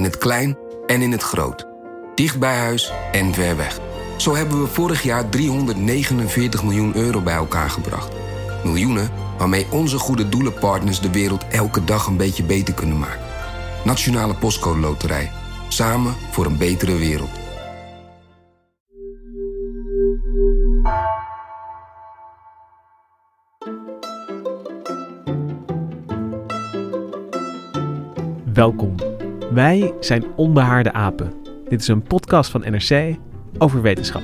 In het klein en in het groot. Dicht bij huis en ver weg. Zo hebben we vorig jaar 349 miljoen euro bij elkaar gebracht. Miljoenen waarmee onze goede doelenpartners de wereld elke dag een beetje beter kunnen maken. Nationale Postcode Loterij. Samen voor een betere wereld. Welkom. Wij zijn Onbehaarde Apen. Dit is een podcast van NRC over wetenschap.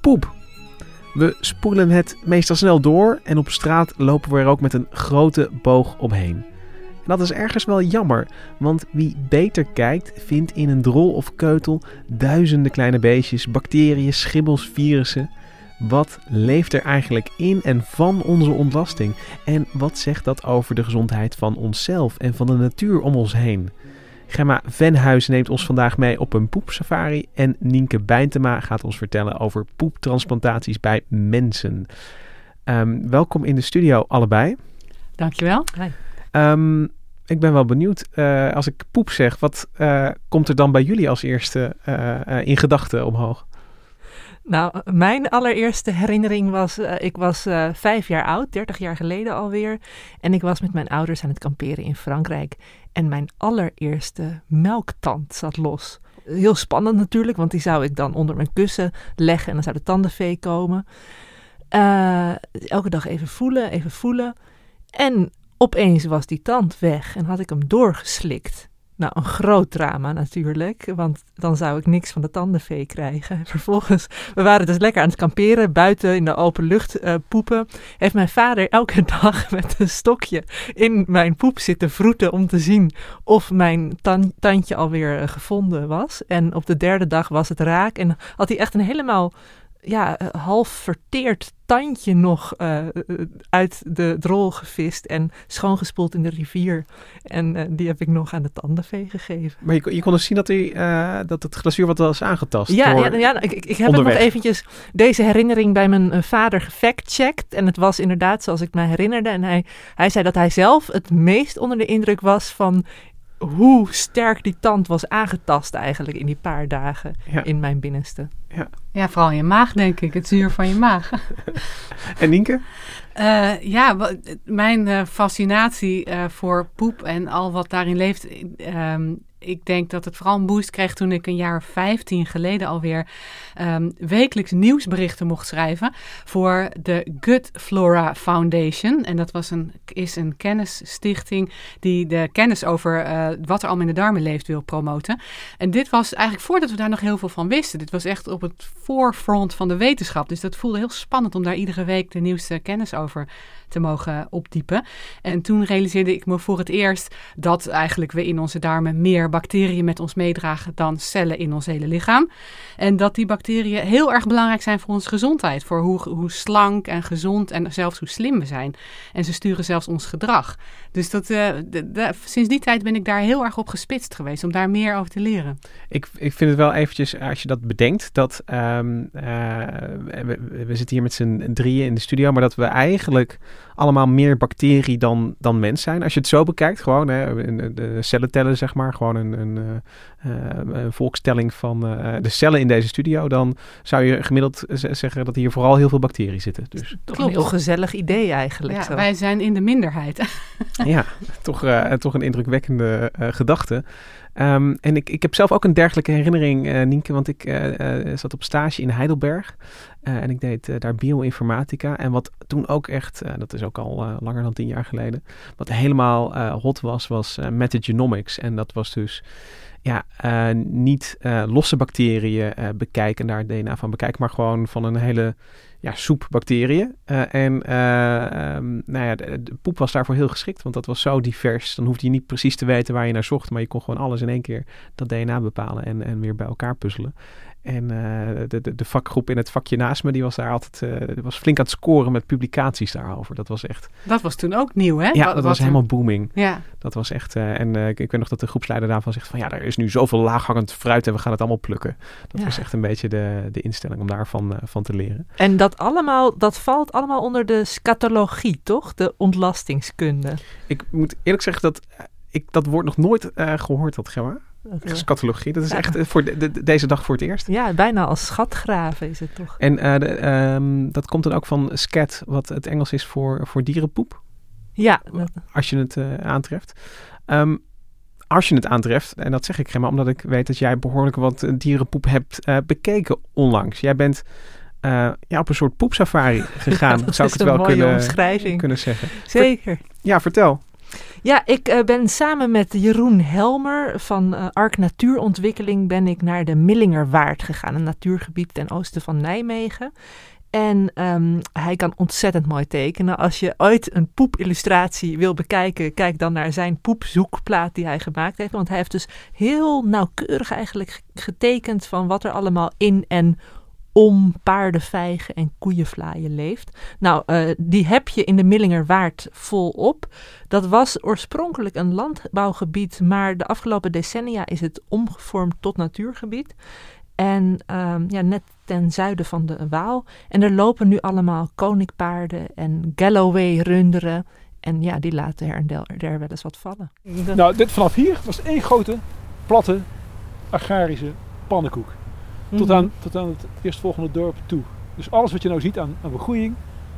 Poep. We spoelen het meestal snel door en op straat lopen we er ook met een grote boog omheen. En dat is ergens wel jammer, want wie beter kijkt vindt in een drol of keutel duizenden kleine beestjes, bacteriën, schimmels, virussen. Wat leeft er eigenlijk in en van onze ontlasting? En wat zegt dat over de gezondheid van onszelf en van de natuur om ons heen? Gemma Venhuis neemt ons vandaag mee op een poepsafari en Nienke Bijntema gaat ons vertellen over poeptransplantaties bij mensen. Ehm, welkom in de studio allebei. Dankjewel. Ehm, ik ben wel benieuwd, eh, als ik poep zeg, wat eh, komt er dan bij jullie als eerste eh, in gedachten omhoog? Nou, mijn allereerste herinnering was, eh, ik was eh, vijf jaar oud, 30 jaar geleden alweer. En ik was met mijn ouders aan het kamperen in Frankrijk. En mijn allereerste melktand zat los. Heel spannend natuurlijk, want die zou ik dan onder mijn kussen leggen en dan zou de tandenvee komen. Eh, elke dag even voelen, even voelen. En opeens was die tand weg en had ik hem doorgeslikt. Nou, een groot drama natuurlijk, want dan zou ik niks van de tandenvee krijgen. Vervolgens, we waren dus lekker aan het kamperen, buiten in de open lucht eh, poepen. Heeft mijn vader elke dag met een stokje in mijn poep zitten vroeten om te zien of mijn tan- tandje alweer eh, gevonden was. En op de derde dag was het raak en had hij echt een helemaal ja, half verteerd tandje nog eh, uit de drol gevist en schoongespoeld in de rivier. En eh, die heb ik nog aan de tandenvee gegeven. Maar je, kon- je kon dus zien dat, die, eh, dat het glazuur wat was aangetast. Ja, door- ja, ja ik, ik ik heb nog eventjes deze herinnering bij mijn vader gefactcheckt. En het was inderdaad zoals ik me herinnerde. En hij, hij zei dat hij zelf het meest onder de indruk was van hoe sterk die tand was aangetast eigenlijk in die paar dagen Ja. in mijn binnenste. Ja, vooral in je maag, denk ik. Het zuur van je maag. En Nienke? Eh, ja, mijn eh, fascinatie eh, voor poep en al wat daarin leeft. Ik denk dat het vooral een boost kreeg toen ik een jaar of 15 geleden alweer ehm, wekelijks nieuwsberichten mocht schrijven voor de Gut Flora Foundation. En dat was een, is een kennisstichting die de kennis over eh, wat er allemaal in de darmen leeft wil promoten. En dit was eigenlijk voordat we daar nog heel veel van wisten. Dit was echt op het voorfront van de wetenschap. Dus dat voelde heel spannend om daar iedere week de nieuwste kennis over te mogen opdiepen. En toen realiseerde ik me voor het eerst dat eigenlijk we in onze darmen meer bacteriën met ons meedragen dan cellen in ons hele lichaam. En dat die bacteriën heel erg belangrijk zijn voor onze gezondheid. Voor hoe, hoe slank en gezond en zelfs hoe slim we zijn. En ze sturen zelfs ons gedrag. Dus dat, eh, sinds die tijd ben ik daar heel erg op gespitst geweest om daar meer over te leren. Ik, ik vind het wel eventjes, als je dat bedenkt, dat ehm, eh, we, we zitten hier met z'n drieën in de studio, maar dat we eigenlijk allemaal meer bacterie dan, dan mens zijn. Als je het zo bekijkt, gewoon hè, een- de cellen tellen, zeg maar, gewoon een, een, eh, eh, een volkstelling van eh, de cellen in deze studio, dan zou je gemiddeld zeggen dat hier vooral heel veel bacteriën zitten. Dus Toch Klopt. een heel gezellig idee eigenlijk. Ja, zo. wij zijn in de minderheid. ja, toch, eh, toch een indrukwekkende eh, gedachte. Ehm, en ik, ik heb zelf ook een dergelijke herinnering, eh Nienke, want ik eh, eh, zat op stage in Heidelberg. En ik deed daar bioinformatica. En wat toen ook echt, dat is ook al langer dan tien jaar geleden, wat helemaal hot was, was metagenomics. En dat was dus ja, eh, niet eh, losse bacteriën eh, bekijken, daar het DNA van bekijken, maar gewoon van een hele ja, soepbacteriën. Eh, en eh, ehm, nou ja, de, de poep was daarvoor heel geschikt, want dat was zo divers. Dan hoefde je niet precies te weten waar je naar zocht, maar je kon gewoon alles in één keer dat DNA bepalen en, en weer bij elkaar puzzelen. En eh, de, de, de vakgroep in het vakje naast me, die was daar altijd eh, die was flink aan het scoren met publicaties daarover. Dat was echt, Dat was toen ook nieuw, hè? ja, Wat- dat was helemaal booming. Ja, Dat was echt, eh, en eh, ik, ik weet nog dat de groepsleider daarvan zegt van ja, er is nu zoveel laaghangend fruit en we gaan het allemaal plukken. Dat Ja. was echt een beetje de, de instelling om daarvan eh, van te leren. En dat allemaal, dat valt allemaal onder de scatologie, toch? De ontlastingskunde. Ik moet eerlijk zeggen dat ik dat woord nog nooit eh, gehoord had, Gemma. Dat, eh, Scatologie, dat is Ja. echt eh, voor de- de- deze dag voor het eerst. ja, bijna als schatgraven is het toch? En eh, de, ehm, dat komt dan ook van scat, wat het Engels is voor, voor dierenpoep, Ja, dat- als je het eh, aantreft. Ehm, als je het aantreft, en dat zeg ik Gemma, omdat ik weet dat jij behoorlijk wat eh, dierenpoep hebt eh, bekeken onlangs. Jij bent eh, ja, op een soort poepsafari gegaan, zou ik het wel kunnen, omschrijving. kunnen zeggen. Zeker. Ja, vertel. Ja, ik eh, ben samen met Jeroen Helmer van eh Ark Natuurontwikkeling ben ik naar de Millingerwaard gegaan, een natuurgebied ten oosten van Nijmegen. En ehm, hij kan ontzettend mooi tekenen. Als je ooit een poepillustratie wil bekijken, kijk dan naar zijn poepzoekplaat die hij gemaakt heeft. Want hij heeft dus heel nauwkeurig eigenlijk ge- getekend van wat er allemaal in en om paardenvijgen en koeienvlaaien leeft. Nou, eh, die heb je in de Millingerwaard volop. Dat was oorspronkelijk een landbouwgebied, maar de afgelopen decennia is het omgevormd tot natuurgebied. En ehm, ja, net ten zuiden van de Waal. En er lopen nu allemaal koninkpaarden en Galloway-runderen. En ja, die laten her en wel eens wat vallen. Nou, dit vanaf hier was één grote, platte, agrarische pannenkoek. Tot aan, tot aan het eerstvolgende dorp toe. Dus alles wat je nou ziet aan, aan begroeiing,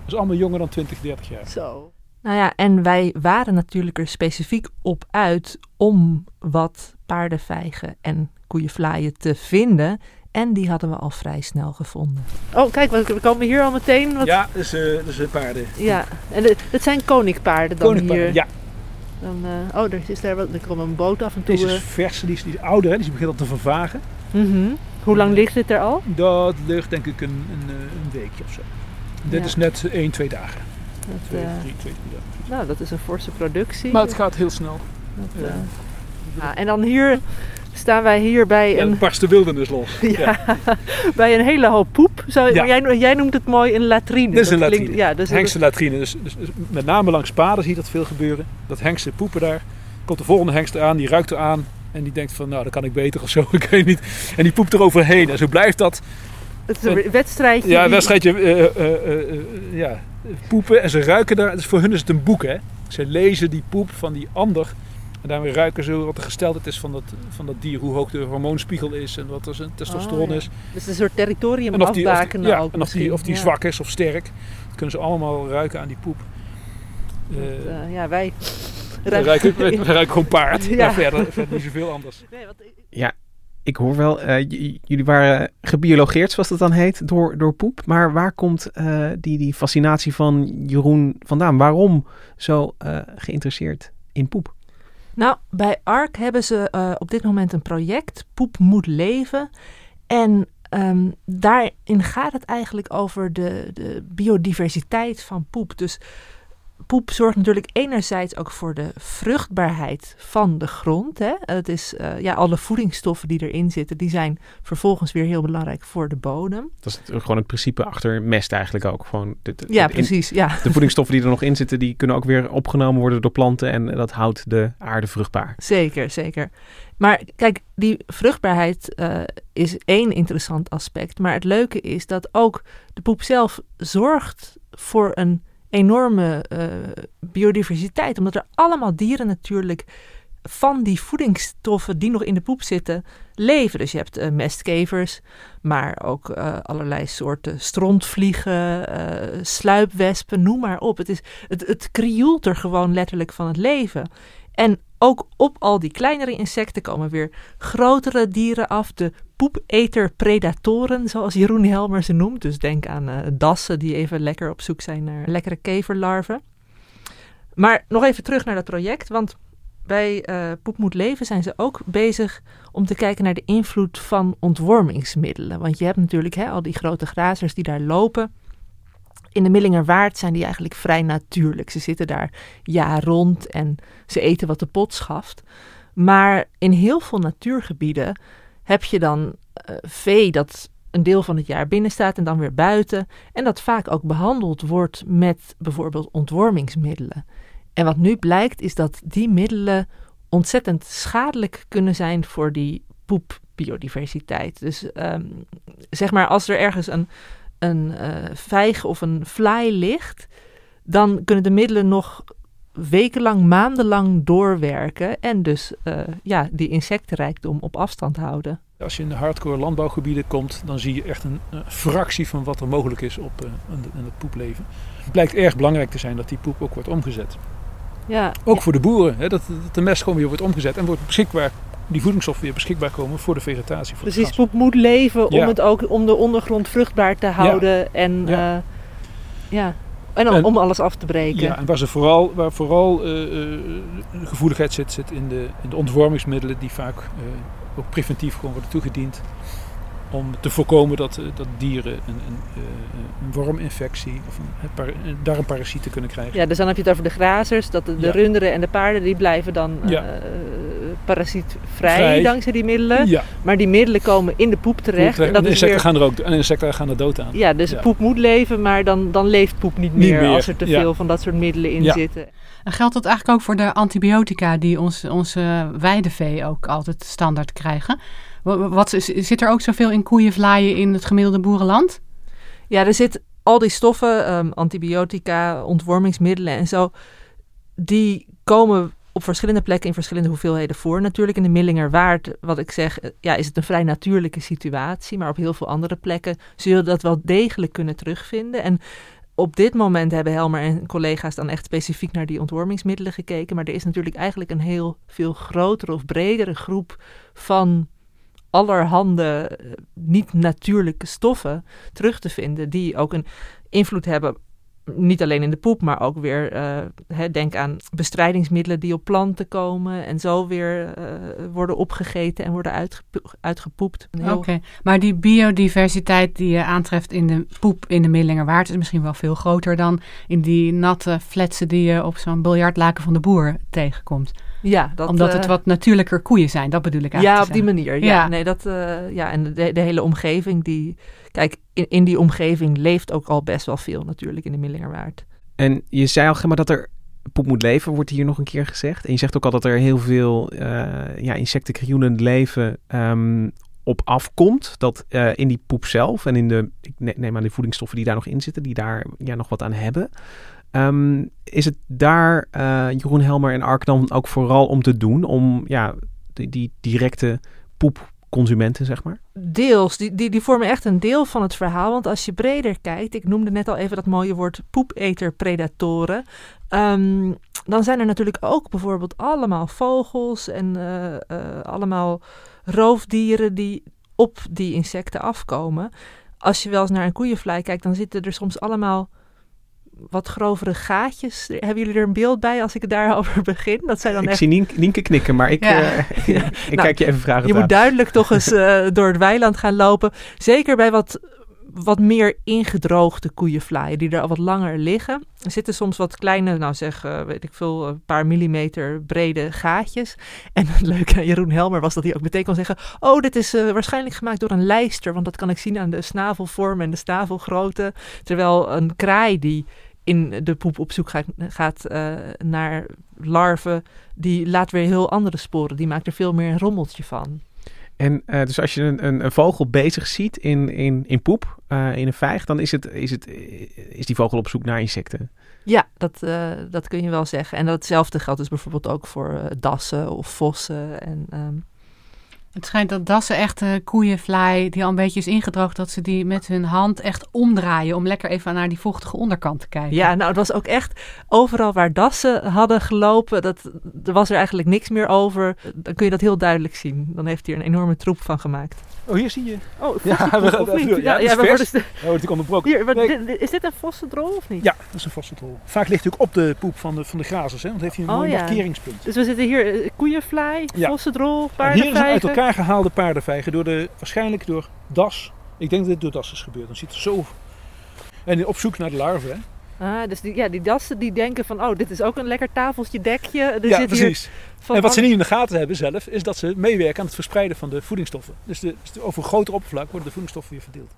is allemaal jonger dan 20, 30 jaar. Zo. Nou ja, en wij waren natuurlijk er specifiek op uit om wat paardenvijgen en koeienvlaaien te vinden. En die hadden we al vrij snel gevonden. Oh, kijk, we komen hier al meteen. Wat... Ja, dus, eh dus eh, paarden. Ja, en het zijn koninkpaarden dan Koninkpaarden, hier. ja. Dan, eh, oh, er is daar wel, er komt een boot af en toe. Deze is eh. vers, die is, die is ouder, hè, dus die begint al te vervagen. Mhm. Hoe lang ligt dit er al? Dat ligt denk ik een, een, eh, een weekje of zo. Dit Ja. is net 1, 2 dagen. Dat, 2, eh, 3, 2, 3 dagen. nou, dat is een forse productie. Maar het gaat heel snel. Dat, Ja. eh, ja, en dan hier staan wij hier bij Ja, een, dan barst de wildernis los. ja, bij een hele hoop poep. Zo, Ja. jij, jij noemt het mooi een latrine. Dit is een Dat latrine. ja, dus Hengstenlatrine. Dus, dus, dus met name langs paden zie je dat veel gebeuren. Dat hengsten poepen daar. Komt de volgende hengst aan, die ruikt er aan. En die denkt van, nou, dat kan ik beter of zo. Ik weet niet. En die poept er overheen. En zo blijft dat. het is een wedstrijdje. Ja, een wedstrijdje eh, eh, eh, ja, poepen. En ze ruiken daar. Dus voor hun is het een boek, hè. Ze lezen die poep van die ander. En daarmee ruiken ze wat de gesteldheid is van dat, van dat dier. Hoe hoog de hormoonspiegel is. En wat er zijn testosteron Oh, ja. is. Dus een soort territorium En of die, of die- afbakenen ja, ook en of die, of die Ja. zwak is of sterk. Dat kunnen ze allemaal ruiken aan die poep. Ja, wij... we ruiken, we, we ruiken gewoon paard. Ja. Verder, verder niet zoveel anders. Nee, wat- Ja, ik hoor wel, eh, jullie waren gebiologeerd, zoals dat dan heet, door, door poep. Maar waar komt eh, die, die fascinatie van Jeroen vandaan? Waarom zo eh, geïnteresseerd in poep? Nou, bij ARK hebben ze eh, op dit moment een project, Poep moet leven. En ehm, daarin gaat het eigenlijk over de, de biodiversiteit van poep. Dus poep zorgt natuurlijk enerzijds ook voor de vruchtbaarheid van de grond. Hè? Het is, eh, ja, alle voedingsstoffen die erin zitten, die zijn vervolgens weer heel belangrijk voor de bodem. Dat is het- gewoon het principe achter mest eigenlijk ook. Gewoon de, de- Ja, precies. Ja. De voedingsstoffen die er nog in zitten, die kunnen ook weer opgenomen worden door planten. En dat houdt de aarde vruchtbaar. Zeker, zeker. Maar kijk, die vruchtbaarheid eh, is één interessant aspect. Maar het leuke is dat ook de poep zelf zorgt voor een enorme eh, biodiversiteit. Omdat er allemaal dieren natuurlijk van die voedingsstoffen die nog in de poep zitten leven. Dus je hebt eh, mestkevers, maar ook eh, allerlei soorten strontvliegen, sluipwespen, noem maar op. Het, is, het, het krioelt er gewoon letterlijk van het leven. En ook op al die kleinere insecten komen weer grotere dieren af. De poepeter-predatoren, zoals Jeroen Helmer ze noemt. Dus denk aan eh, dassen die even lekker op zoek zijn naar lekkere keverlarven. Maar nog even terug naar dat project, want bij eh Poep Moet Leven zijn ze ook bezig om te kijken naar de invloed van ontwormingsmiddelen. Want je hebt natuurlijk hè, al die grote grazers die daar lopen. In de Millingerwaard zijn die eigenlijk vrij natuurlijk. Ze zitten daar jaar rond en ze eten wat de pot schaft. Maar in heel veel natuurgebieden heb je dan uh, vee dat een deel van het jaar binnen staat en dan weer buiten. En dat vaak ook behandeld wordt met bijvoorbeeld ontwormingsmiddelen. En wat nu blijkt is dat die middelen ontzettend schadelijk kunnen zijn voor die poepbiodiversiteit. Dus um, zeg maar als er ergens een, een uh, vijg of een fly ligt, dan kunnen de middelen nog wekenlang, maandenlang doorwerken en dus uh, ja, die insectenrijkdom op afstand houden. Als je in de hardcore landbouwgebieden komt, dan zie je echt een, een fractie van wat er mogelijk is op uh, in het poepleven. Het blijkt erg belangrijk te zijn dat die poep ook wordt omgezet. Ja, ook ja. voor de boeren, hè, dat, dat de mest gewoon weer wordt omgezet en wordt beschikbaar, die voedingsstoffen weer beschikbaar komen voor de vegetatie. Voor Precies, poep moet leven ja. om, het ook, om de ondergrond vruchtbaar te houden en. Uh, ja. En om, En- om alles af te breken. Ja, en waar, ze vooral, waar vooral eh, eh, de gevoeligheid zit, zit in de, in de ontwormingsmiddelen die vaak eh, ook preventief gewoon worden toegediend. Om te voorkomen dat, eh, dat dieren een, een, eh, een worminfectie of een, een par- een darmparasieten kunnen krijgen. Ja, dus dan heb je het over de grazers, dat de, de Ja. runderen en de paarden die blijven dan Ja. eh, parasietvrij Vrij. dankzij die middelen. Ja, Maar die middelen komen in de poep terecht. En en dat insecten weer, gaan er ook en insecten gaan er dood aan. ja, dus Ja. poep moet leven, maar dan, dan leeft poep niet Niet meer, meer, als er te ja. veel van dat soort middelen in Ja. zitten. En geldt dat eigenlijk ook voor de antibiotica die ons, onze weidevee ook altijd standaard krijgen? Wa- Wat, zit er ook zoveel in koeienvlaaien in het gemiddelde boerenland? Ja, er zit al die stoffen, ehm, antibiotica, ontwormingsmiddelen en zo, die komen op verschillende plekken in verschillende hoeveelheden voor. Natuurlijk in de Millingerwaard, wat ik zeg, eh, ja, is het een vrij natuurlijke situatie, maar op heel veel andere plekken zul je dat wel degelijk kunnen terugvinden. En op dit moment hebben Helmer en collega's dan echt specifiek naar die ontwormingsmiddelen gekeken, maar er is natuurlijk eigenlijk een heel veel grotere of bredere groep van allerhande eh, niet-natuurlijke stoffen terug te vinden, die ook een invloed hebben, niet alleen in de poep, maar ook weer, eh, hè, denk aan bestrijdingsmiddelen die op planten komen en zo weer eh, worden opgegeten en worden uitgepo- uitgepoept. Oké, maar die biodiversiteit die je aantreft in de poep in de Middelingerwaard is misschien wel veel groter dan in die natte fletsen die je op zo'n biljartlaken van de boer tegenkomt. Ja, dat, Omdat eh, het wat natuurlijker koeien zijn, dat bedoel ik Ja, eigenlijk. op die manier. Ja, Ja. Nee, dat, eh, ja en de, de hele omgeving, die. Kijk, in, in die omgeving leeft ook al best wel veel natuurlijk in de Millingerwaard. En je zei al, Gemma, dat er poep moet leven, wordt hier nog een keer gezegd. En je zegt ook al dat er heel veel eh ja, leven ehm, op afkomt. Dat eh, in die poep zelf en in de, ik ne- neem aan de voedingsstoffen die daar nog in zitten, die daar ja, nog wat aan hebben. Ehm, is het daar, eh, Jeroen Helmer en Ark dan ook vooral om te doen? Om ja, die, directe poepconsumenten, zeg maar? Deels, die, die, die vormen echt een deel van het verhaal. Want als je breder kijkt, ik noemde net al even dat mooie woord poepeter-predatoren. Ehm, dan zijn er natuurlijk ook bijvoorbeeld allemaal vogels en eh, eh, allemaal roofdieren die op die insecten afkomen. Als je wel eens naar een koeienvlei kijkt, dan zitten er soms allemaal wat grovere gaatjes. Hebben jullie er een beeld bij als ik het daarover begin? Dat zijn dan Ik echt zie Nien- Nienke knikken, maar ik, Ja. eh, ik Nou, kijk je even vragen Je moet duidelijk toch eens eh, door het weiland gaan lopen. Zeker bij wat, wat meer ingedroogde koeienvlaaien die er al wat langer liggen. Er zitten soms wat kleine, nou zeg, eh, weet ik veel, een paar millimeter brede gaatjes. En het leuke aan Jeroen Helmer was dat hij ook meteen kon zeggen... oh, dit is waarschijnlijk gemaakt door een lijster... want dat kan ik zien aan de snavelvorm en de snavelgrootte. Terwijl een kraai die in de poep op zoek gaat, gaat eh, naar larven... die laat weer heel andere sporen. Die maakt er veel meer een rommeltje van. En eh, dus als je een, een, een vogel bezig ziet in, in, in poep, eh, in een vijg, dan is, het, is, het, is die vogel op zoek naar insecten. Ja, dat, dat kun je wel zeggen. En datzelfde geldt dus bijvoorbeeld ook voor dassen of vossen. En, ehm, Het schijnt dat dassen echt een koeienvlaai die al een beetje is ingedroogd, dat ze die met hun hand echt omdraaien om lekker even naar die vochtige onderkant te kijken. ja, nou, het was ook echt overal waar dassen hadden gelopen, dat, er was er eigenlijk niks meer over. Dan kun je dat heel duidelijk zien. Dan heeft hij er een enorme troep van gemaakt. Oh, hier zie je. Oh, Ja, we- of niet? ja, Ja, het vers. worden wordt natuurlijk onderbroken. Hier, Nee. dit- is dit een vossendrol of niet? Ja, dat is een vaste trol. Vaak ligt hij ook op de poep van de, van de grazers, hè? want heeft hij een Oh, mooi ja. markeringspunt. Dus we zitten hier eh, koeienvlaai, Ja. vossendrol, En hier is uit paardenvijgen. elkaar gehaalde paardenvijgen, door de, waarschijnlijk door das. Ik denk dat dit door das is gebeurd. Dan ziet het zo... En op zoek naar de larven. Hè? Ah, dus die, ja, die dassen die denken van, oh, dit is ook een lekker tafeltje, dekje. Er ja, zit precies. Hier van en wat ze niet in de gaten hebben zelf, is dat ze meewerken aan het verspreiden van de voedingsstoffen. Dus, de, dus over een groter oppervlak worden de voedingsstoffen weer verdeeld.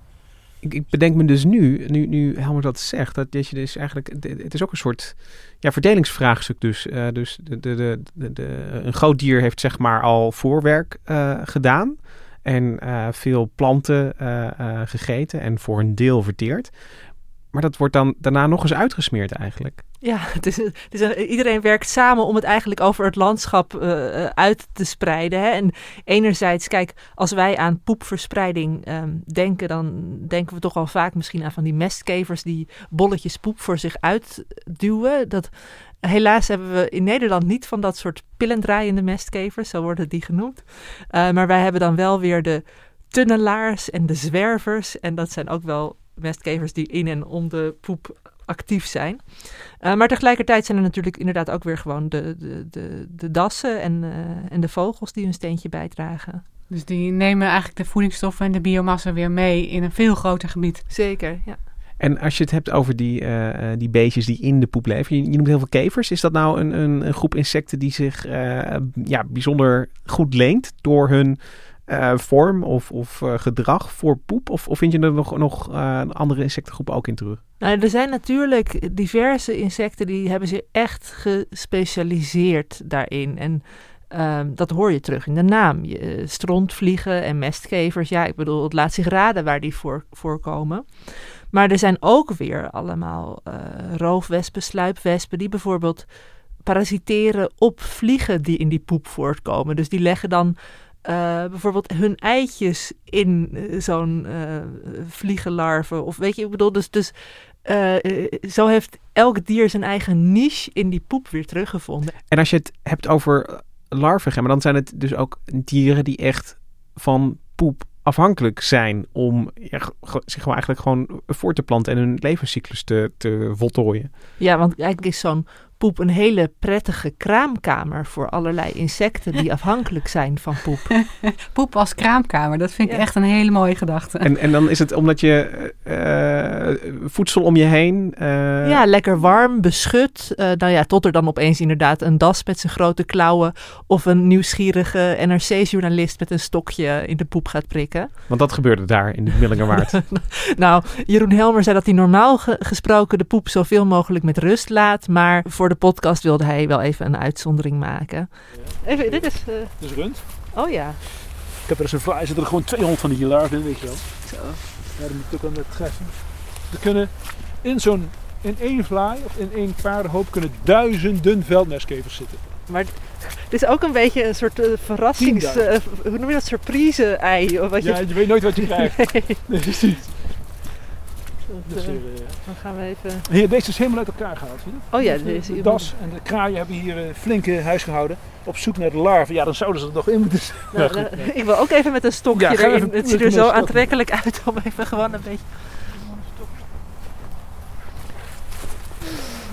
Ik, ik bedenk me dus nu, nu, nu Helmer dat zegt, dat je dus eigenlijk, het is ook een soort ja, verdelingsvraagstuk dus. Eh, dus de, de, de, de, de- een groot dier heeft zeg maar al voorwerk eh, gedaan en eh, veel planten eh, eh, gegeten en voor een deel verteerd. Maar dat wordt dan daarna nog eens uitgesmeerd eigenlijk. Ja, het is, het is een- iedereen werkt samen om het eigenlijk over het landschap eh, eh, uit te spreiden. Hè? En enerzijds, kijk, als wij aan poepverspreiding ehm, denken, dan denken we toch al vaak misschien aan van die mestkevers die bolletjes poep voor zich uitduwen. Dat, helaas hebben we in Nederland niet van dat soort pillendraaiende mestkevers, zo worden die genoemd. Eh, maar wij hebben dan wel weer de tunnelaars en de zwervers. En dat zijn ook wel mestkevers die in en om de poep actief zijn. Uh, maar tegelijkertijd zijn er natuurlijk inderdaad ook weer gewoon de, de, de, de dassen en, uh, en de vogels die hun steentje bijdragen. Dus die nemen eigenlijk de voedingsstoffen en de biomassa weer mee in een veel groter gebied. Zeker, ja. En als je het hebt over die, uh, die beestjes die in de poep leven, je, je noemt heel veel kevers. Is dat nou een, een, een groep insecten die zich ja, bijzonder goed leent door hun uh, vorm of, of uh, gedrag voor poep? Of, of vind je er nog, nog uh, andere insectengroepen ook in terug? Nou, er zijn natuurlijk diverse insecten die hebben zich echt gespecialiseerd daarin. En um, dat hoor je terug in de naam. Strontvliegen en mestkevers. Ja, ik bedoel, het laat zich raden waar die voor, voorkomen. Maar er zijn ook weer allemaal uh, roofwespen, sluipwespen, die bijvoorbeeld parasiteren op vliegen die in die poep voortkomen. Dus die leggen dan uh, bijvoorbeeld hun eitjes in uh, zo'n uh, vliegenlarve. Of weet je, ik bedoel, dus, dus zo heeft elk dier zijn eigen niche in die poep weer teruggevonden. En als je het hebt over larven, maar dan zijn het dus ook dieren die echt van poep afhankelijk zijn om ja, zich gewoon eigenlijk gewoon voor te planten en hun levenscyclus te, te voltooien. Ja, want eigenlijk is zo'n poep een hele prettige kraamkamer voor allerlei insecten die afhankelijk zijn van poep. poep als kraamkamer, dat vind ik ja. echt een hele mooie gedachte. En, en dan is het omdat je uh, voedsel om je heen. Uh... Ja, lekker warm, beschut. Uh, nou ja, tot er dan opeens inderdaad een das met zijn grote klauwen of een nieuwsgierige NRC-journalist met een stokje in de poep gaat prikken. Want dat gebeurde daar in de Millingerwaard. nou, Jeroen Helmer zei dat hij normaal ge gesproken de poep zoveel mogelijk met rust laat, maar voor de podcast wilde hij wel even een uitzondering maken. Ja. Even, dit is... Uh... Dit is rund. Oh ja. Ik heb er eens een er zitten er gewoon 200 van die larven in, weet je wel. Zo. Ja, dat moet ik ook aan het treffen. Er kunnen in zo'n, in één vlaai of in één paardenhoop kunnen duizenden veldmestkevers zitten. Maar het is ook een beetje een soort uh, verrassings... Uh, hoe noem je dat? Surprise-ei? Of wat ja, je... je weet nooit wat je krijgt. nee. Precies. Dus, uh, dan gaan we even... Hier, deze is helemaal uit elkaar gehaald. Zie je? Oh ja, de, deze. De das en de kraaien hebben hier uh, flink huis gehouden. Op zoek naar de larven. Ja, dan zouden ze er nog in moeten zijn. Nou, ik wil ook even met een stokje ja, erin. Even, het ziet er zo aantrekkelijk uit om even gewoon een beetje...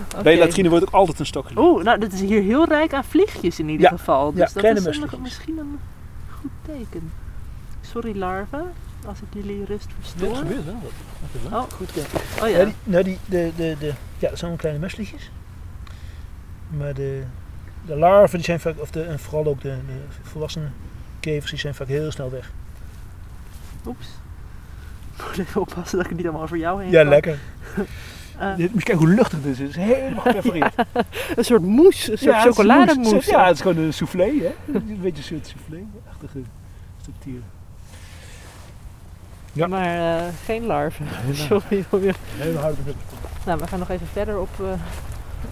Okay. Bij latrine wordt ook altijd een stokje. Oeh, nou, dit is hier heel rijk aan vliegjes in ieder ja. geval. Dus ja, dat is misschien een goed teken. Sorry larven, als ik jullie rust verstoor. Dat gebeurt wel wat. Oh. Goed kijken. Oh ja. ja die, nou, die, de, de, de, ja, dat zijn wel kleine mesvliegjes. Maar de, de larven, die zijn vaak, of de, en vooral ook de, de volwassen kevers, die zijn vaak heel snel weg. Oeps. Ik moet even oppassen dat ik het niet allemaal over jou heen Ja, kan. lekker. Uh, Dit, moet je kijken hoe luchtig dit is. Het is helemaal geprepareerd. Ja, een soort mousse, een soort ja, chocolademousse. Ja, het is gewoon een soufflé, hè? een beetje een soort soufflé-achtige structuur. Ja. Maar uh, geen larven. Nee, Sorry. Hele harde Nou, we gaan nog even verder op uh,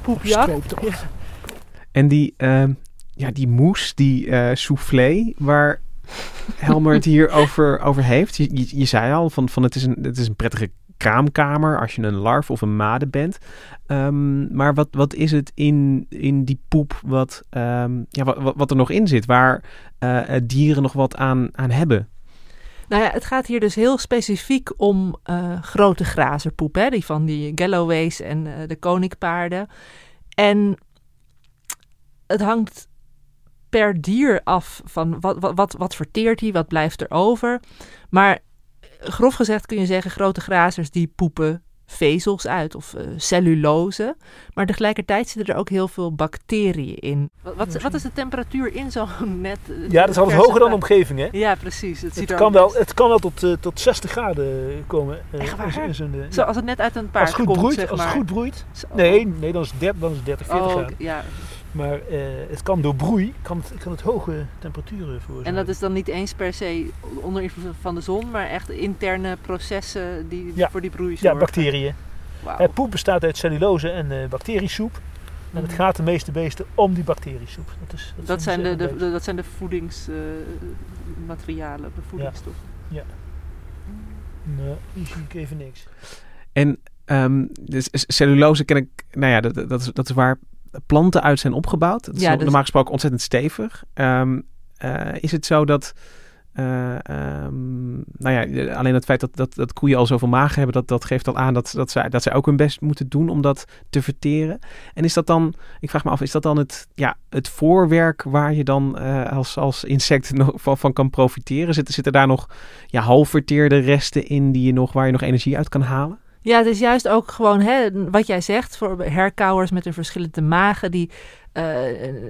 poepjacht. Ja. En die, uh, ja, die mousse, die uh, soufflé, waar Helmer het hier over, over heeft. Je, je, je, zei al, van, van het, is een, het is een prettige kraamkamer als je een larf of een made bent. Um, maar wat, wat is het in, in die poep wat, um, ja, wat, wat er nog in zit, waar uh, dieren nog wat aan, aan hebben? Nou ja, het gaat hier dus heel specifiek om uh, grote grazerpoep, hè? die van die Galloways en uh, de koninkpaarden. En het hangt per dier af van wat, wat, wat, wat verteert hij, wat blijft er over. Maar grof gezegd kun je zeggen, grote grazers die poepen vezels uit of eh, cellulose. Maar tegelijkertijd zitten er ook heel veel bacteriën in. Wat, wat, wat is de temperatuur in zo'n net? eh, Ja, dat is altijd hoger dan de omgeving, hè? Ja, precies. Het, ziet Het er kan, wel, het kan wel tot, eh, tot 60 graden komen. eh, Echt waar? in Zo, als het net uit een Als paard het goed komt, broeit, zeg als maar. het goed broeit. Nee, nee dan, is het 30, dan is het 30, 40 Oh, graden. ja. Maar eh, het kan door broei, kan het, kan het hoge temperaturen veroorzaken. En dat is dan niet eens per se onder invloed van de zon, maar echt interne processen die Ja. voor die broei Ja, zorgen. bacteriën. Wauw. Het poep bestaat uit cellulose en eh bacteriesoep. En het Mhm. gaat de meeste beesten om die bacteriesoep. Dat, is, dat, Dat zijn de, dat zijn de voedingsmaterialen, de voedingsstoffen. leuk. Nee, die zie ik even niks. En ehm, dus cellulose ken ik, nou ja, dat, dat, is, dat is waar planten uit zijn opgebouwd. Dat is Ja, dus- normaal gesproken ontzettend stevig. Ehm, eh, is het zo dat, eh, ehm, nou ja, alleen het feit dat, dat, dat koeien al zoveel magen hebben, dat, dat geeft al aan dat, dat, zij, dat zij ook hun best moeten doen om dat te verteren. En is dat dan, ik vraag me af, is dat dan het, ja, het voorwerk waar je dan eh, als, als insect nog van, van kan profiteren? Zitten, zitten daar nog ja, halfverteerde resten in die je nog, waar je nog energie uit kan halen? Ja, het is juist ook gewoon hè, wat jij zegt voor herkauwers met hun verschillende magen. Die eh,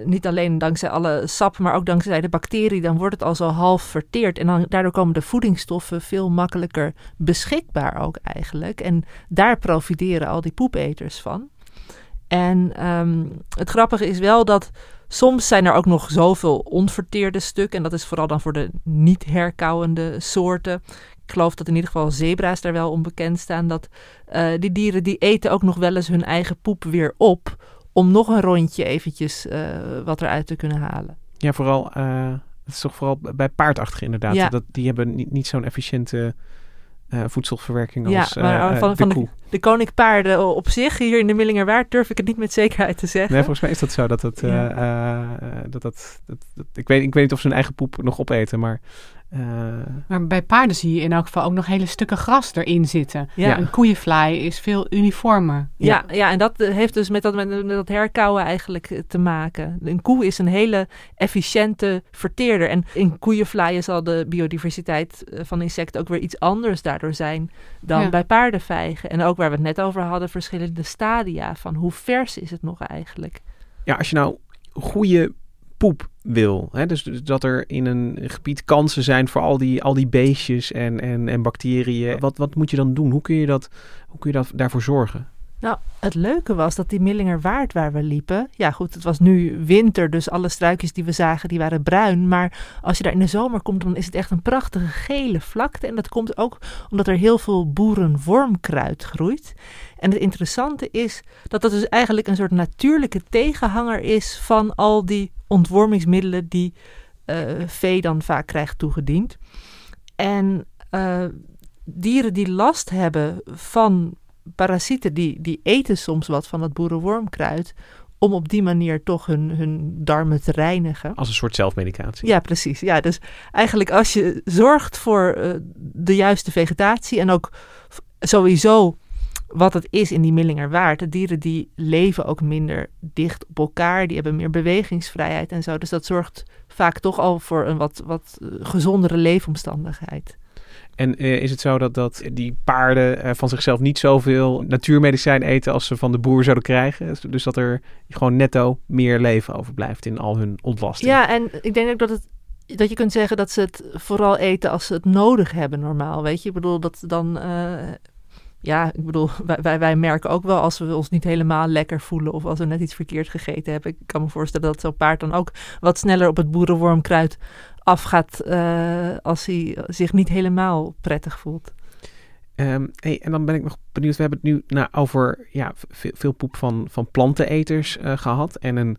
niet alleen dankzij alle sap, maar ook dankzij de bacterie, dan wordt het al zo half verteerd. En dan, daardoor komen de voedingsstoffen veel makkelijker beschikbaar ook eigenlijk. En daar profiteren al die poepeters van. En ehm, het grappige is wel dat soms zijn er ook nog zoveel onverteerde stukken. En dat is vooral dan voor de niet herkauwende soorten. Ik geloof dat in ieder geval zebra's daar wel onbekend staan. Dat eh, die dieren die eten ook nog wel eens hun eigen poep weer op. Om nog een rondje eventjes eh, wat eruit te kunnen halen. Ja, vooral, eh het is toch vooral bij paardachtigen inderdaad. Ja. Dat, die hebben niet, niet zo'n efficiënte voedselverwerking Ja, als maar van- de van de- koninkpaarden op zich hier in de Millingerwaard durf ik het niet met zekerheid te zeggen. Nee, volgens mij is dat zo. Dat Ja. eh, dat, dat, dat, dat- ik, weet, ik weet niet of ze hun eigen poep nog opeten, maar... eh, Maar bij paarden zie je in elk geval ook nog hele stukken gras erin zitten. Ja. Een koeienvlaai is veel uniformer. Ja, ja, en dat eh, heeft dus met dat, met, dat herkauwen eigenlijk eh, te maken. Een koe is een hele efficiënte verteerder. En in koeienvlaaien zal de biodiversiteit van insecten ook weer iets anders daardoor zijn dan Ja. bij paardenvijgen. En ook waar we het net over hadden, verschillende stadia van hoe vers is het nog eigenlijk. ja, als je nou goede poep wil, hè, dus, dus dat er in een gebied kansen zijn voor al die, al die beestjes en, en, en bacteriën, wat, wat moet je dan doen? Hoe kun je, dat, hoe kun je dat, daarvoor zorgen? Nou, het leuke was dat die Millingerwaard waar we liepen... Ja goed, het was nu winter, dus alle struikjes die we zagen, die waren bruin. Maar als je daar in de zomer komt, dan is het echt een prachtige gele vlakte. En dat komt ook omdat er heel veel boerenwormkruid groeit. En het interessante is dat dat dus eigenlijk een soort natuurlijke tegenhanger is... van al die ontwormingsmiddelen die eh, vee dan vaak krijgt toegediend. En eh, dieren die last hebben van parasieten die, die eten soms wat van dat boerenwormkruid. Om op die manier toch hun, hun darmen te reinigen. Als een soort zelfmedicatie. Ja, precies. Ja, dus eigenlijk als je zorgt voor eh, de juiste vegetatie en ook sowieso wat het is in die Millingerwaard. De dieren die leven ook minder dicht op elkaar, die hebben meer bewegingsvrijheid en zo. Dus dat zorgt vaak toch al voor een wat, wat eh, gezondere leefomstandigheid. En eh, is het zo dat, dat die paarden eh, van zichzelf niet zoveel natuurmedicijn eten als ze van de boer zouden krijgen? Dus- Dus dat er gewoon netto meer leven overblijft in al hun ontlasting. Ja, en ik denk ook dat het dat je kunt zeggen dat ze het vooral eten als ze het nodig hebben normaal. Weet je, ik bedoel dat dan. Ja, ik bedoel, wij, wij, merken ook wel als we ons niet helemaal lekker voelen of als we net iets verkeerd gegeten hebben. Ik kan me voorstellen dat zo'n paard dan ook wat sneller op het boerenwormkruid afgaat eh, als hij zich niet helemaal prettig voelt. Ehm, hey, en dan ben ik nog benieuwd. We hebben het nu nou, over ja, veel, poep van, van planteneters eh, gehad. En een,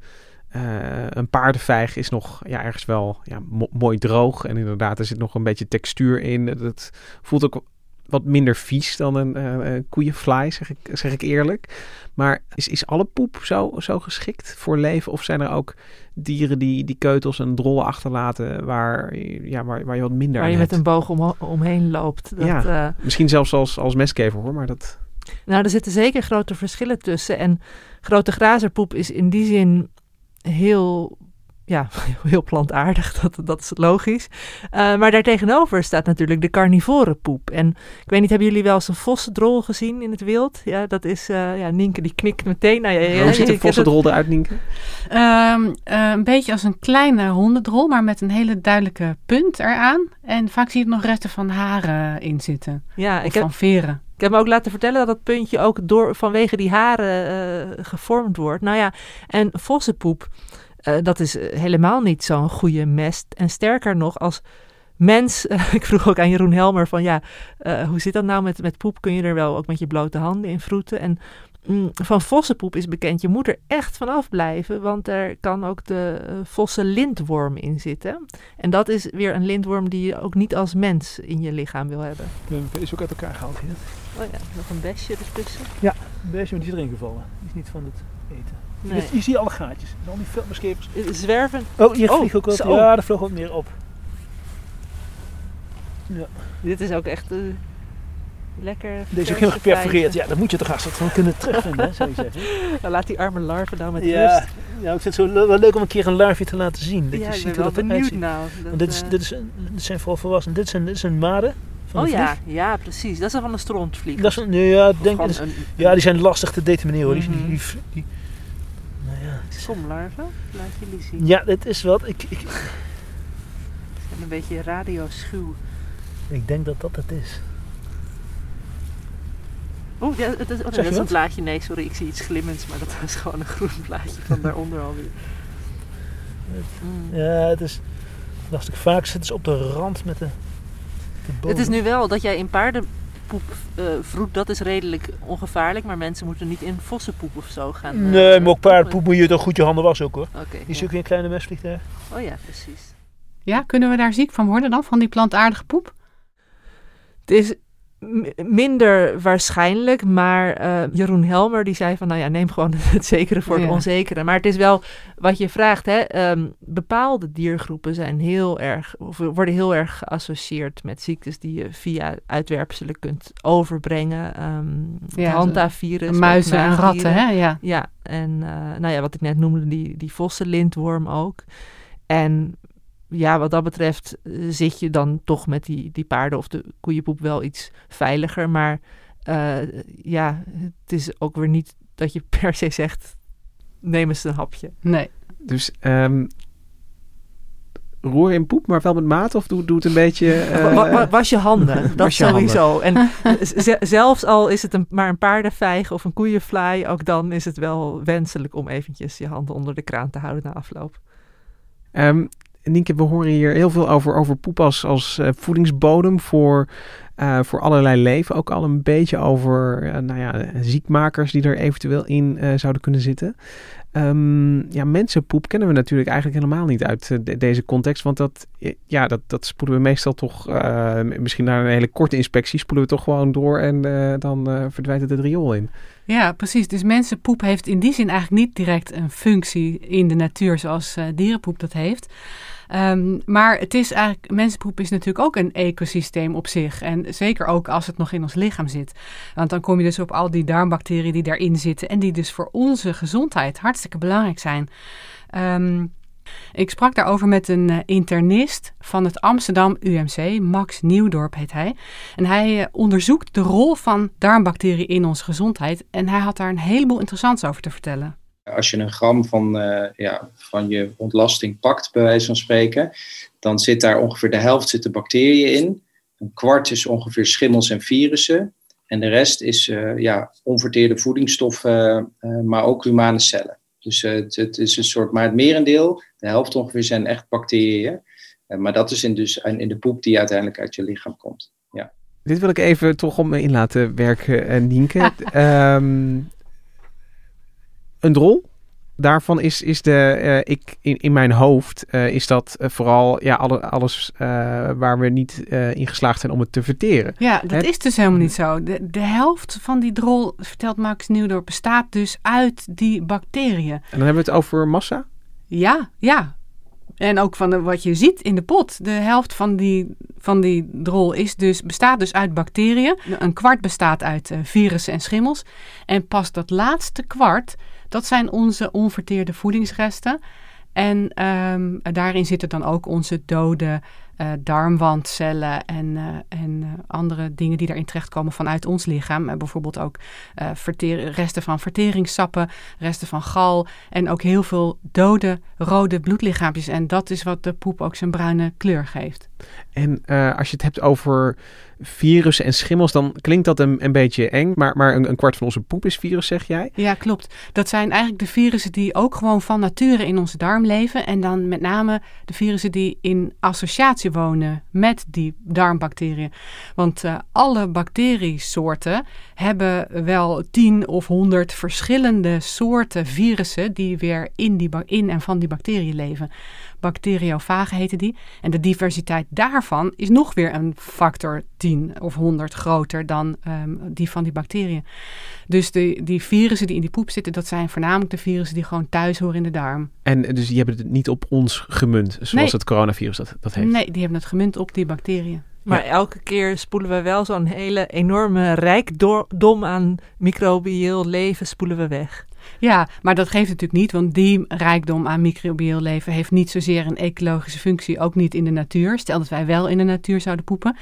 eh, een paardenvijg is nog ja, ergens wel ja, mo- mooi droog. En inderdaad, er zit nog een beetje textuur in. Het voelt ook wat minder vies dan een eh, eh, koeienvlaai, zeg ik, zeg ik eerlijk. Maar is, is alle poep zo, zo geschikt voor leven? Of zijn er ook dieren die, die keutels en drollen achterlaten waar, ja, waar, waar je wat minder Waar je met hebt? een boog om, omheen loopt. Dat, Ja. eh, Misschien zelfs als, als mestkever hoor, maar dat... Nou, er zitten zeker grote verschillen tussen. En grote grazerpoep is in die zin heel ja, heel plantaardig, dat, dat is logisch. Uh, maar daartegenover staat natuurlijk de carnivore poep. En ik weet niet, hebben jullie wel eens een vossendrol gezien in het wild? Ja, dat is, uh, ja, Nienke die knikt meteen. Nou, ja, Hoe ziet een vossendrol eruit, Nienke? Um, uh, een beetje als een kleine hondendrol, maar met een hele duidelijke punt eraan. En vaak zie je er nog resten van haren in zitten. Ja, ik heb, van veren. Ik heb me ook laten vertellen dat dat puntje ook door, vanwege die haren gevormd wordt. Nou ja, en vossenpoep... Uh, dat is helemaal niet zo'n goede mest. En sterker nog, als mens, uh, ik vroeg ook aan Jeroen Helmer van ja, uh, hoe zit dat nou met, met poep? Kun je er wel ook met je blote handen in vroeten? En mm, van vossenpoep is bekend, je moet er echt van afblijven, want er kan ook de vossen lintworm in zitten. En dat is weer een lintworm die je ook niet als mens in je lichaam wil hebben. De is ook uit elkaar gehaald hier. Oh ja, nog een besje ertussen. Ja, een besje, maar die is erin gevallen. Die is niet van het eten. Nee. Je, je ziet alle gaatjes. En al die filmskepers. Zwerven. Oh, hier oh, vliegt ook wat. Ja, er vloog wat meer op. Ja. Dit is ook echt uh, lekker. Deze is ook helemaal geperforeerd. Ja, dan moet je toch haast van kunnen terugvinden, zou je zeggen. Nou, laat die arme larven nou met ja, rust. Ja, ik vind het zo wel leuk om een keer een larfje te laten zien. Dat ja, je ik ziet ben wel dat benieuwd nou. Dat, dit, is, uh, dit, is, dit zijn vooral volwassenen. Dit zijn, dit zijn maden. Van oh de ja, vlieg. ja, precies. Dat is van een strontvlieg. Dat is een, nee, ja, denk, gewoon dat is- een- ja, die zijn lastig te determineren hoor. Die- Mhm. die, die, die- ja, Somlarven, laat jullie zien. ja, dit is wat. Ik, ik, zijn een beetje radioschuw. ik denk dat dat het is. Oh, ja, het is, oh, nee, dat is een blaadje. Nee, sorry, ik zie iets glimmends, maar dat is gewoon een groen blaadje van daaronder alweer. Mm. Ja, het is lastig. Vaak zitten ze op de rand met de, de. Het is nu wel dat jij in paardenpoep eh vroet, dat is redelijk ongevaarlijk, maar mensen moeten niet in vossenpoep of zo gaan. eh, Nee, maar ook paardenpoep moet je toch goed je handen wassen ook hoor. Oké. Die is ja. ook weer een kleine mesvliegtuig. Oh ja, precies. Ja, kunnen we daar ziek van worden dan, van die plantaardige poep? Het is minder waarschijnlijk, maar eh, Jeroen Helmer die zei van, nou ja, neem gewoon het zekere voor het Ja. onzekere. Maar het is wel wat je vraagt, hè. ehm, bepaalde diergroepen zijn heel erg, of worden heel erg geassocieerd met ziektes die je via uitwerpselen kunt overbrengen. Ehm Ja, Hantavirus. Muizen en ratten, hè? Ja. Ja, en eh, nou ja, wat ik net noemde, die, die vossenlintworm ook. En ja, wat dat betreft eh, zit je dan toch met die, die paarden of de koeienpoep wel iets veiliger. Maar eh, ja, het is ook weer niet dat je per se zegt, neem eens een hapje. Nee. Dus ehm, roer in poep, maar wel met maat? Of doe, doe het een beetje... eh, Wa- wa- wa- was je handen, dat handen. sowieso. En zelfs al is het een, maar een paardenvijg of een koeienvlaai, ook dan is het wel wenselijk om eventjes je handen onder de kraan te houden na afloop. Ehm, Nienke, we horen hier heel veel over, over poep als, eh, voedingsbodem voor, eh, voor allerlei leven. Ook al een beetje over eh, nou ja, ziekmakers die er eventueel in zouden kunnen zitten. Ehm, ja, mensenpoep kennen we natuurlijk eigenlijk helemaal niet uit de- deze context. Want dat, ja, dat, dat spoelen we meestal toch, misschien na een hele korte inspectie, spoelen we toch gewoon door en dan verdwijnt het het riool in. Ja, precies. Dus mensenpoep heeft in die zin eigenlijk niet direct een functie in de natuur zoals dierenpoep dat heeft. Ehm, maar het is eigenlijk, mensenpoep is natuurlijk ook een ecosysteem op zich. En zeker ook als het nog in ons lichaam zit. Want dan kom je dus op al die darmbacteriën die daarin zitten. En die dus voor onze gezondheid hartstikke belangrijk zijn. Ehm, ik sprak daarover met een eh, internist van het Amsterdam UMC, Max Nieuwdorp heet hij. En hij eh, onderzoekt de rol van darmbacteriën in onze gezondheid. En hij had daar een heleboel interessants over te vertellen. Als je een gram van, eh, ja, van je ontlasting pakt, bij wijze van spreken, dan zit daar ongeveer de helft zitten bacteriën in. Een kwart is ongeveer schimmels en virussen. En de rest is eh, ja, onverteerde voedingsstoffen, eh, maar ook humane cellen. Dus het, het is een soort, maar het merendeel, de helft ongeveer, zijn echt bacteriën. Eh, maar dat is in, dus, in de poep die uiteindelijk uit je lichaam komt. Ja. Dit wil ik even toch om me in laten werken, Nienke. Ehm, een drol. Daarvan is, is de, eh, ik, in, in mijn hoofd eh, is dat eh, vooral ja, alle, alles waar we niet in geslaagd zijn om het te verteren. Ja, dat is dus helemaal niet zo. De, de helft van die drol, vertelt Max Nieuwdorp, bestaat dus uit die bacteriën. En dan hebben we het over massa. Ja, ja. En ook van de, wat je ziet in de pot. De helft van die, van die drol is dus, bestaat dus uit bacteriën. Een kwart bestaat uit virussen en schimmels. En pas dat laatste kwart, dat zijn onze onverteerde voedingsresten. En ehm, daarin zitten dan ook onze dode uh, darmwandcellen en, uh, en uh, andere dingen die daarin terechtkomen vanuit ons lichaam. bijvoorbeeld ook resten van verteringssappen, resten van gal en ook heel veel dode rode bloedlichaampjes. En dat is wat de poep ook zijn bruine kleur geeft. En als je het hebt over virussen en schimmels, dan klinkt dat een, een beetje eng. Maar, maar een, een, kwart van onze poep is virus, zeg jij? Ja, klopt. Dat zijn eigenlijk de virussen die ook gewoon van nature in onze darm leven. En dan met name de virussen die in associatie wonen met die darmbacteriën. Want uh, alle bacteriesoorten hebben wel tien of honderd verschillende soorten virussen die weer in, die, in en van die bacteriën leven. Bacteriofagen heten die. En de diversiteit daarvan is nog weer een factor 10 of 100 groter dan um, die van die bacteriën. Dus de, die virussen die in die poep zitten, dat zijn voornamelijk de virussen die gewoon thuis horen in de darm. En dus die hebben het niet op ons gemunt, zoals nee. het coronavirus dat, dat heeft? Nee, die hebben het gemunt op die bacteriën. Maar ja. elke keer spoelen we wel zo'n hele enorme rijkdom aan microbieel leven spoelen we weg. Ja, maar dat geeft natuurlijk niet, want die rijkdom aan microbieel leven heeft niet zozeer een ecologische functie, ook niet in de natuur. Stel dat wij wel in de natuur zouden poepen.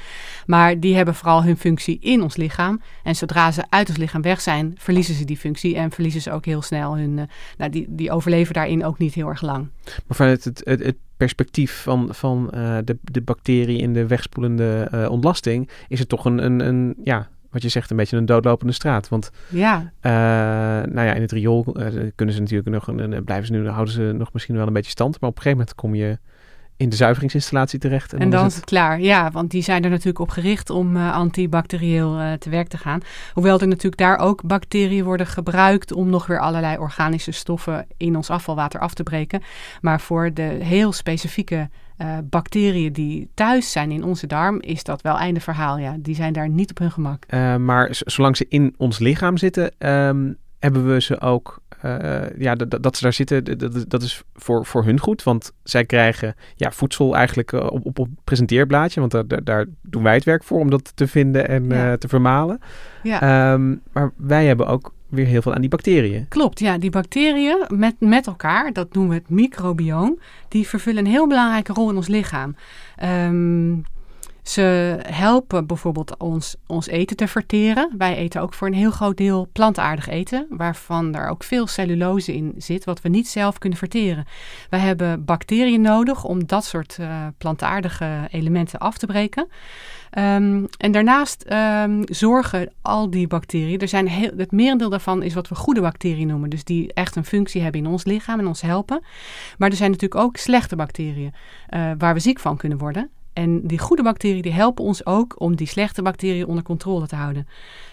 Maar die hebben vooral hun functie in ons lichaam. En zodra ze uit ons lichaam weg zijn, verliezen ze die functie en verliezen ze ook heel snel hun. Uh, nou, die, die overleven daarin ook niet heel erg lang. Maar vanuit het, het, het perspectief van, van uh, de, de bacterie in de wegspoelende uh, ontlasting, is het toch een, een, een ja, wat je zegt, een beetje een doodlopende straat. Want ja. Uh, nou ja, in het riool uh, kunnen ze natuurlijk nog, een, blijven ze nu, houden ze nog misschien wel een beetje stand. Maar op een gegeven moment kom je in de zuiveringsinstallatie terecht. En, en dan, dan, is het klaar, ja. Want die zijn er natuurlijk op gericht om uh, antibacterieel uh, te werk te gaan. Hoewel er natuurlijk daar ook bacteriën worden gebruikt om nog weer allerlei organische stoffen in ons afvalwater af te breken. Maar voor de heel specifieke uh, bacteriën die thuis zijn in onze darm, is dat wel einde verhaal. Ja, die zijn daar niet op hun gemak. Uh, maar zolang ze in ons lichaam zitten, um, hebben we ze ook. Uh, ja, dat ze daar zitten, dat, dat is voor, voor hun goed. Want zij krijgen ja, voedsel eigenlijk op, op, op presenteerblaadje. Want daar, daar doen wij het werk voor om dat te vinden en ja. te vermalen. Ja. Um, maar wij hebben ook weer heel veel aan die bacteriën. Klopt, ja. Die bacteriën met, met elkaar, dat noemen we het microbioom, die vervullen een heel belangrijke rol in ons lichaam. Um, ze helpen bijvoorbeeld ons, ons eten te verteren. Wij eten ook voor een heel groot deel plantaardig eten, waarvan er ook veel cellulose in zit, wat we niet zelf kunnen verteren. Wij hebben bacteriën nodig om dat soort uh, plantaardige elementen af te breken. Um, en daarnaast um, zorgen al die bacteriën, er zijn heel, het merendeel daarvan is wat we goede bacteriën noemen, dus die echt een functie hebben in ons lichaam en ons helpen. Maar er zijn natuurlijk ook slechte bacteriën uh, waar we ziek van kunnen worden. En die goede bacteriën die helpen ons ook om die slechte bacteriën onder controle te houden.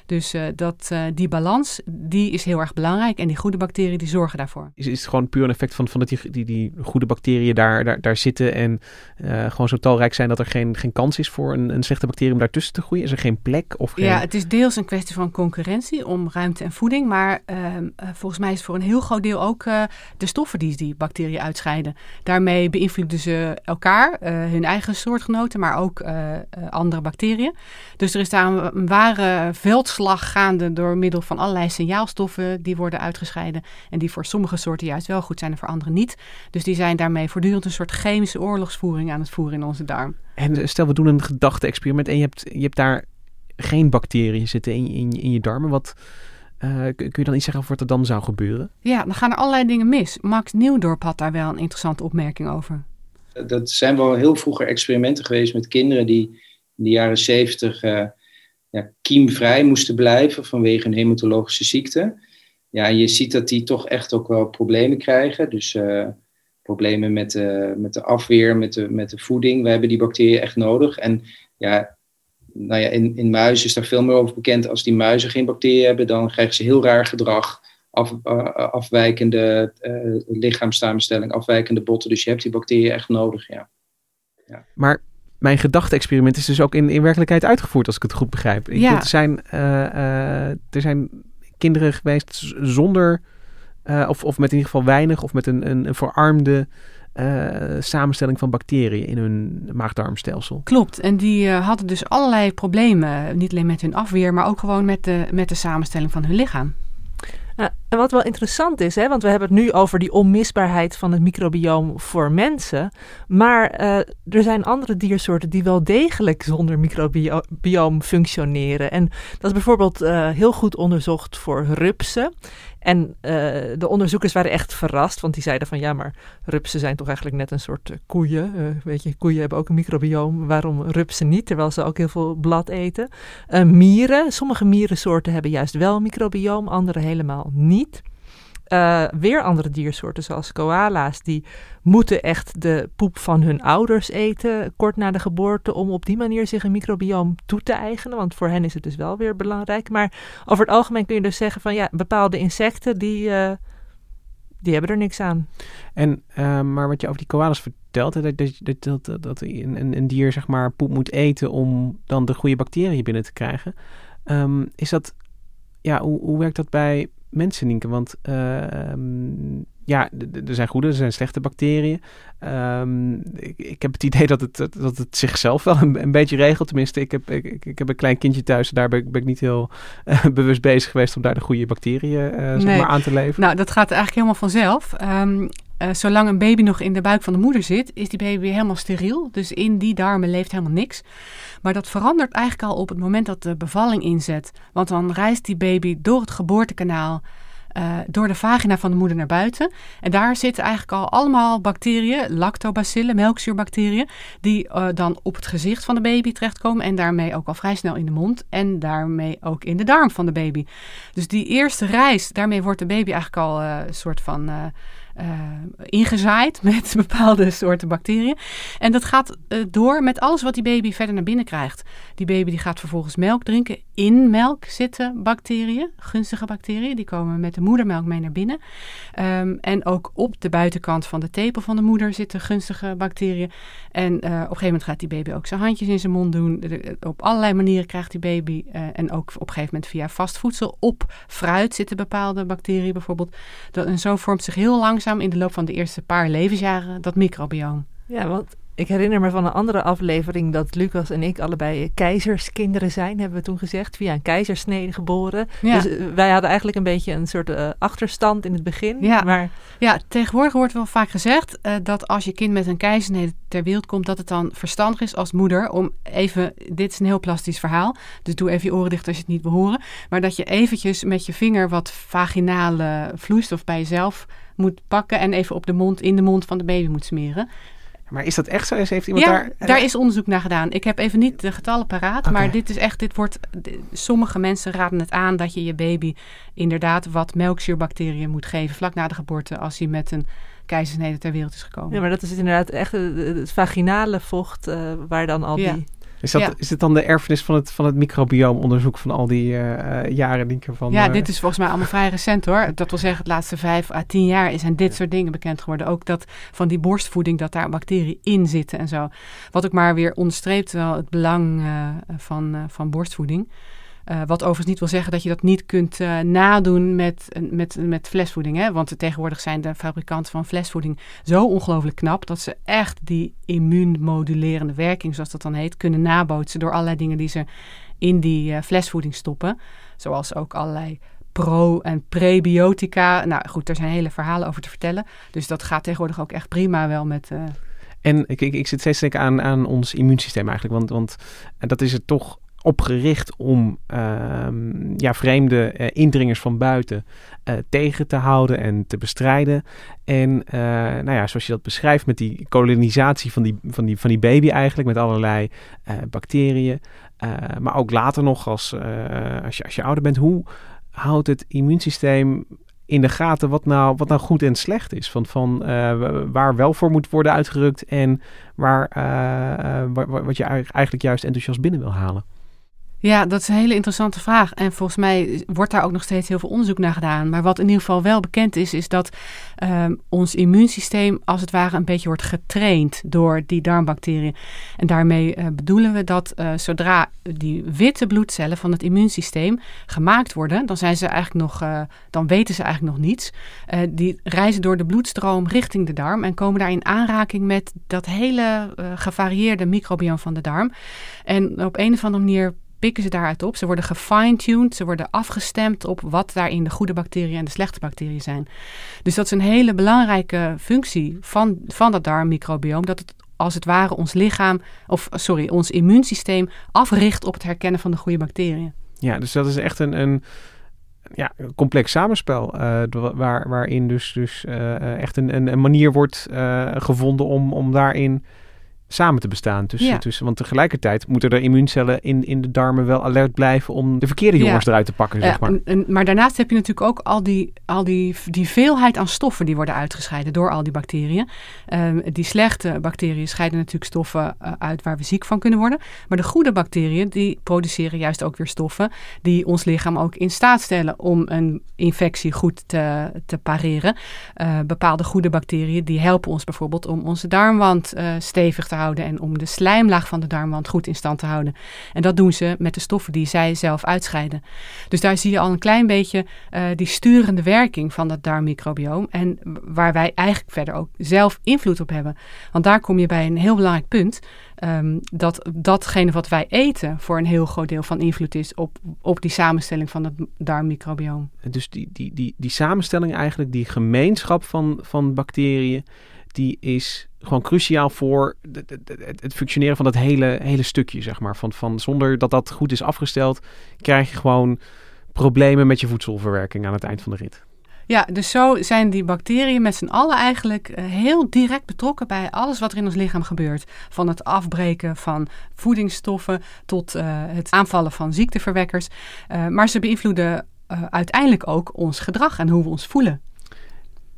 Dus uh, dat, uh, die balans, die is heel erg belangrijk. En die goede bacteriën, die zorgen daarvoor. Is, is het gewoon puur een effect van, van dat die, die, die goede bacteriën daar, daar, daar zitten en uh, gewoon zo talrijk zijn dat er geen, geen kans is voor een, een slechte bacterie om daartussen te groeien? Is er geen plek? Of geen... Ja, het is deels een kwestie van concurrentie om ruimte en voeding. Maar ehm, volgens mij is het voor een heel groot deel ook de stoffen die die bacteriën uitscheiden. Daarmee beïnvloeden ze elkaar, hun eigen soortgenoten, maar ook andere bacteriën. Dus er is daar een, een ware veldslag gaande door middel van allerlei signaalstoffen die worden uitgescheiden. En die voor sommige soorten juist wel goed zijn en voor andere niet. Dus die zijn daarmee voortdurend een soort chemische oorlogsvoering aan het voeren in onze darm. En stel, we doen een gedachte-experiment en je hebt, je hebt daar geen bacteriën zitten in, in, in je darmen. Wat, uh, kun je dan iets zeggen over wat er dan zou gebeuren? Ja, dan gaan er allerlei dingen mis. Max Nieuwdorp had daar wel een interessante opmerking over. Dat zijn wel heel vroeger experimenten geweest met kinderen die in de jaren zeventig... Uh, ja, kiemvrij moesten blijven vanwege een hematologische ziekte. Ja, je ziet dat die toch echt ook wel problemen krijgen. Dus uh, problemen met de, met de afweer, met de, met de voeding. We hebben die bacteriën echt nodig. En ja, nou ja, in, in muizen is daar veel meer over bekend. Als die muizen geen bacteriën hebben, dan krijgen ze heel raar gedrag. Af, uh, afwijkende uh, lichaamssamenstelling, afwijkende botten. Dus je hebt die bacteriën echt nodig, ja. ja. Maar mijn gedachte-experiment is dus ook in, in werkelijkheid uitgevoerd, als ik het goed begrijp. Ik ja. er, zijn, uh, uh, er zijn kinderen geweest zonder, uh, of, of met in ieder geval weinig, of met een, een, een verarmde samenstelling van bacteriën in hun maagdarmstelsel. Klopt, en die hadden dus allerlei problemen, niet alleen met hun afweer, maar ook gewoon met de, met de samenstelling van hun lichaam. Uh, En wat wel interessant is, hè, want we hebben het nu over die onmisbaarheid van het microbioom voor mensen. Maar uh, er zijn andere diersoorten die wel degelijk zonder microbioom functioneren. En dat is bijvoorbeeld uh, heel goed onderzocht voor rupsen. En uh, de onderzoekers waren echt verrast, want die zeiden van ja, maar rupsen zijn toch eigenlijk net een soort uh, koeien. Uh, weet je, koeien hebben ook een microbioom. Waarom rupsen niet, terwijl ze ook heel veel blad eten? mieren, sommige mierensoorten hebben juist wel een microbioom, andere helemaal niet. Uh, weer andere diersoorten, zoals koala's, die moeten echt de poep van hun ouders eten kort na de geboorte om op die manier zich een microbioom toe te eigenen. Want voor hen is het dus wel weer belangrijk. Maar over het algemeen kun je dus zeggen van ja, bepaalde insecten die, uh, die hebben er niks aan. En, uh, maar wat je over die koalas vertelt, dat, dat, dat, dat, een, een dier zeg maar poep moet eten om dan de goede bacteriën binnen te krijgen. Um, is dat, ja, hoe, hoe werkt dat bij mensen, Nienke? Want uh, ja, er zijn goede, er zijn slechte bacteriën. Um, ik, ik, heb het idee dat het, dat het zichzelf wel een, een beetje regelt. Tenminste, ik heb, ik, ik, heb een klein kindje thuis. Daar ben ik, ben ik niet heel uh, bewust bezig geweest om daar de goede bacteriën uh, nee. zeg maar aan te leveren. Nou, dat gaat eigenlijk helemaal vanzelf. Um, uh, zolang een baby nog in de buik van de moeder zit, is die baby helemaal steriel. Dus in die darmen leeft helemaal niks. Maar dat verandert eigenlijk al op het moment dat de bevalling inzet. Want dan reist die baby door het geboortekanaal. Uh, door de vagina van de moeder naar buiten. En daar zitten eigenlijk al allemaal bacteriën, lactobacillen, melkzuurbacteriën, die uh, dan op het gezicht van de baby terechtkomen en daarmee ook al vrij snel in de mond en daarmee ook in de darm van de baby. Dus die eerste reis, daarmee wordt de baby eigenlijk al een soort van uh, ingezaaid met bepaalde soorten bacteriën. En dat gaat uh, door met alles wat die baby verder naar binnen krijgt. Die baby die gaat vervolgens melk drinken. In melk zitten bacteriën, gunstige bacteriën. Die komen met de moedermelk mee naar binnen. Um, en ook op de buitenkant van de tepel van de moeder zitten gunstige bacteriën. En uh, op een gegeven moment gaat die baby ook zijn handjes in zijn mond doen. Op allerlei manieren krijgt die baby, en ook op een gegeven moment via vast voedsel, op fruit zitten bepaalde bacteriën bijvoorbeeld. Dat, en zo vormt zich heel langzaam in de loop van de eerste paar levensjaren dat microbioom. Ja, want ik herinner me van een andere aflevering dat Lucas en ik allebei keizerskinderen zijn, hebben we toen gezegd, via een keizersnede geboren. Ja. Dus uh, wij hadden eigenlijk een beetje een soort uh, achterstand in het begin. Ja, maar... ja tegenwoordig wordt wel vaak gezegd uh, dat als je kind met een keizersnede ter wereld komt, dat het dan verstandig is als moeder om even, dit is een heel plastisch verhaal, dus doe even je oren dicht als je het niet wil horen, maar dat je eventjes met je vinger wat vaginale vloeistof bij jezelf moet pakken en even op de mond, in de mond van de baby moet smeren. Maar is dat echt zo? Heeft iemand ja, daar... daar is onderzoek naar gedaan. Ik heb even niet de getallen paraat, okay. maar dit is echt, dit wordt, sommige mensen raden het aan dat je je baby inderdaad wat melkzuurbacteriën moet geven vlak na de geboorte als hij met een keizersnede ter wereld is gekomen. Ja, maar dat is inderdaad echt het vaginale vocht uh, waar dan al ja. Is, dat, Ja. is het dan de erfenis van het, van het microbioomonderzoek van al die uh, jaren, Nienke? Van, Ja, uh, dit is volgens mij allemaal vrij recent hoor. Dat wil zeggen, het laatste vijf à tien jaar zijn dit soort dingen bekend geworden. Ook dat van die borstvoeding, dat daar bacteriën in zitten en zo. Wat ook maar weer onderstreept wel het belang uh, van, van borstvoeding. Uh, wat overigens niet wil zeggen dat je dat niet kunt uh, nadoen met, met, met flesvoeding. Hè? Want tegenwoordig zijn de fabrikanten van flesvoeding zo ongelooflijk knap dat ze echt die immuunmodulerende werking, zoals dat dan heet, kunnen nabootsen door allerlei dingen die ze in die uh, flesvoeding stoppen. Zoals ook allerlei pro- en prebiotica. Nou goed, er zijn hele verhalen over te vertellen. Dus dat gaat tegenwoordig ook echt prima wel met. En ik, ik, ik zit steeds te denken aan, aan ons immuunsysteem eigenlijk. Want, want dat is het toch opgericht om uh, ja, vreemde uh, indringers van buiten uh, tegen te houden en te bestrijden. En eh, nou ja, zoals je dat beschrijft met die kolonisatie van die, van die, van die baby eigenlijk, met allerlei eh, bacteriën. eh, maar ook later nog als, eh, als, je, als je ouder bent, hoe houdt het immuunsysteem in de gaten wat nou, wat nou goed en slecht is. Van, van waar wel voor moet worden uitgerukt en waar, waar, wat je eigenlijk juist enthousiast binnen wil halen. Ja, dat is een hele interessante vraag. En volgens mij wordt daar ook nog steeds heel veel onderzoek naar gedaan. Maar wat in ieder geval wel bekend is, is dat um, ons immuunsysteem als het ware een beetje wordt getraind door die darmbacteriën. En daarmee uh, bedoelen we dat uh, zodra die witte bloedcellen van het immuunsysteem gemaakt worden, dan zijn ze eigenlijk nog, uh, dan weten ze eigenlijk nog niets. Die reizen door de bloedstroom richting de darm en komen daar in aanraking met dat hele gevarieerde microbiome van de darm. En op een of andere manier pikken ze daaruit op. Ze worden gefine-tuned, ze worden afgestemd op wat daarin de goede bacteriën en de slechte bacteriën zijn. Dus dat is een hele belangrijke functie van, van dat darmmicrobioom. Dat het als het ware ons lichaam, of sorry, ons immuunsysteem africht op het herkennen van de goede bacteriën. Ja, dus dat is echt een, een ja, complex samenspel. Uh, waar, waarin dus, dus uh, echt een, een, manier wordt gevonden om, om daarin samen te bestaan. Tussen, Ja. tussen, want tegelijkertijd moeten er immuuncellen in, in de darmen wel alert blijven om de verkeerde Ja. jongens eruit te pakken, zeg maar. en, en- maar daarnaast heb je natuurlijk ook al, die, al die, die veelheid aan stoffen die worden uitgescheiden door al die bacteriën. Ehm, die slechte bacteriën scheiden natuurlijk stoffen eh, uit waar we ziek van kunnen worden. Maar de goede bacteriën die produceren juist ook weer stoffen die ons lichaam ook in staat stellen om een infectie goed te, te pareren. Eh, bepaalde goede bacteriën die helpen ons bijvoorbeeld om onze darmwand eh, stevig te houden en om de slijmlaag van de darmwand goed in stand te houden. En dat doen ze met de stoffen die zij zelf uitscheiden. Dus daar zie je al een klein beetje eh, die sturende werking van dat darmmicrobioom. En waar wij eigenlijk verder ook zelf invloed op hebben. Want daar kom je bij een heel belangrijk punt. ehm, dat datgene wat wij eten voor een heel groot deel van invloed is op, op die samenstelling van het darmmicrobioom. Dus die, die, die, die samenstelling eigenlijk, die gemeenschap van, van bacteriën, die is gewoon cruciaal voor het, functioneren van dat hele, hele stukje, zeg maar. Van, van, zonder dat dat goed is afgesteld, krijg je gewoon problemen met je voedselverwerking aan het eind van de rit. Ja, dus zo zijn die bacteriën met z'n allen eigenlijk eh, heel direct betrokken bij alles wat er in ons lichaam gebeurt. Van het afbreken van voedingsstoffen tot eh, het aanvallen van ziekteverwekkers. Eh, maar ze beïnvloeden uiteindelijk ook ons gedrag en hoe we ons voelen.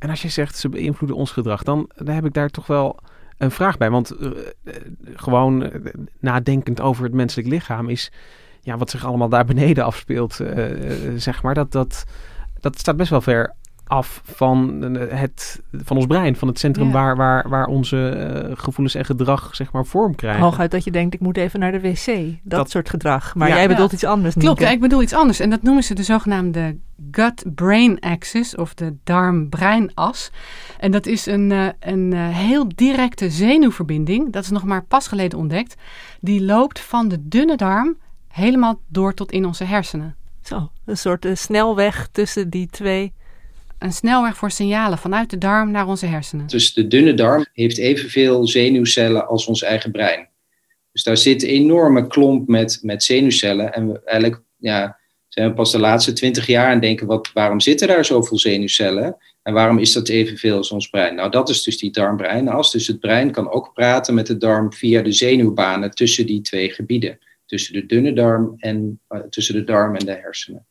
En als je zegt ze beïnvloeden ons gedrag, dan, dan heb ik daar toch wel een vraag bij. Want eh, eh, gewoon eh, nadenkend over het menselijk lichaam is ja, wat zich allemaal daar beneden afspeelt, zeg maar. Dat, dat, dat staat best wel ver af van, eh, het, van ons brein, van het centrum Ja. waar, waar, waar onze eh, gevoelens en gedrag zeg maar vorm krijgen. Hooguit dat je denkt, ik moet even naar de wc. Dat, Dat- soort gedrag. Maar Ja. jij bedoelt Ja. iets anders, Klopt, ik bedoel iets anders. En dat noemen ze de zogenaamde gut-brain axis of de darm-breinas. En dat is een, eh, een heel directe zenuwverbinding. Dat is nog maar pas geleden ontdekt. Die loopt van de dunne darm helemaal door tot in onze hersenen. Zo, een soort snelweg tussen die twee. Een snelweg voor signalen vanuit de darm naar onze hersenen. Dus de dunne darm heeft evenveel zenuwcellen als ons eigen brein. Dus daar zit een enorme klomp met, met zenuwcellen. En we eigenlijk ja, zijn we pas de laatste twintig jaar het denken, wat, waarom zitten daar zoveel zenuwcellen? En waarom is dat evenveel als ons brein? Nou, dat is dus die darm-breinas. Dus het brein kan ook praten met de darm via de zenuwbanen tussen die twee gebieden. Tussen de dunne darm en eh, tussen de darm en de hersenen.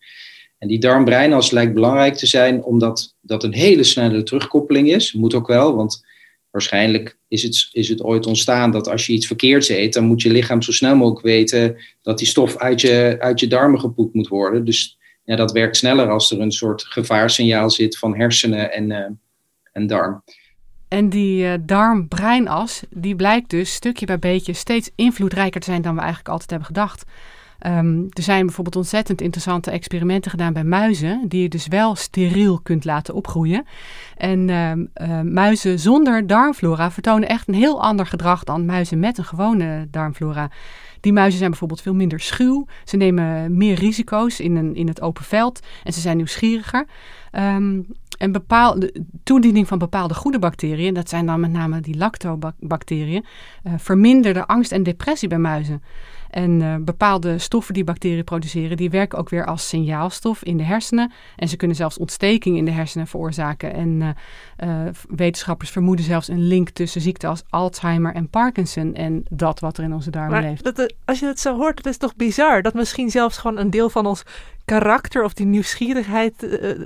En die darmbreinas lijkt belangrijk te zijn omdat dat een hele snelle terugkoppeling is. Moet ook wel, want waarschijnlijk is het, is het ooit ontstaan dat als je iets verkeerds eet, dan moet je lichaam zo snel mogelijk weten dat die stof uit je, uit je darmen gepoept moet worden. Dus ja, dat werkt sneller als er een soort gevaarsignaal zit van hersenen en, eh, en darm. En die eh, darm-breinas, die blijkt dus stukje bij beetje steeds invloedrijker te zijn dan we eigenlijk altijd hebben gedacht. Ehm, er zijn bijvoorbeeld ontzettend interessante experimenten gedaan bij muizen, die je dus wel steriel kunt laten opgroeien. En ehm, eh, muizen zonder darmflora vertonen echt een heel ander gedrag dan muizen met een gewone darmflora. Die muizen zijn bijvoorbeeld veel minder schuw. Ze nemen meer risico's in, een, in het open veld en ze zijn nieuwsgieriger. Ehm, en bepaalde toediening van bepaalde goede bacteriën, dat zijn dan met name die lactobacteriën, eh verminderde angst en depressie bij muizen. En eh, bepaalde stoffen die bacteriën produceren, die werken ook weer als signaalstof in de hersenen. En ze kunnen zelfs ontsteking in de hersenen veroorzaken. En eh, eh, wetenschappers vermoeden zelfs een link tussen ziekten als Alzheimer en Parkinson en dat wat er in onze darmen Maar leeft. dat, als je het zo hoort, dat is toch bizar? Dat misschien zelfs gewoon een deel van ons karakter of die nieuwsgierigheid eh, eh,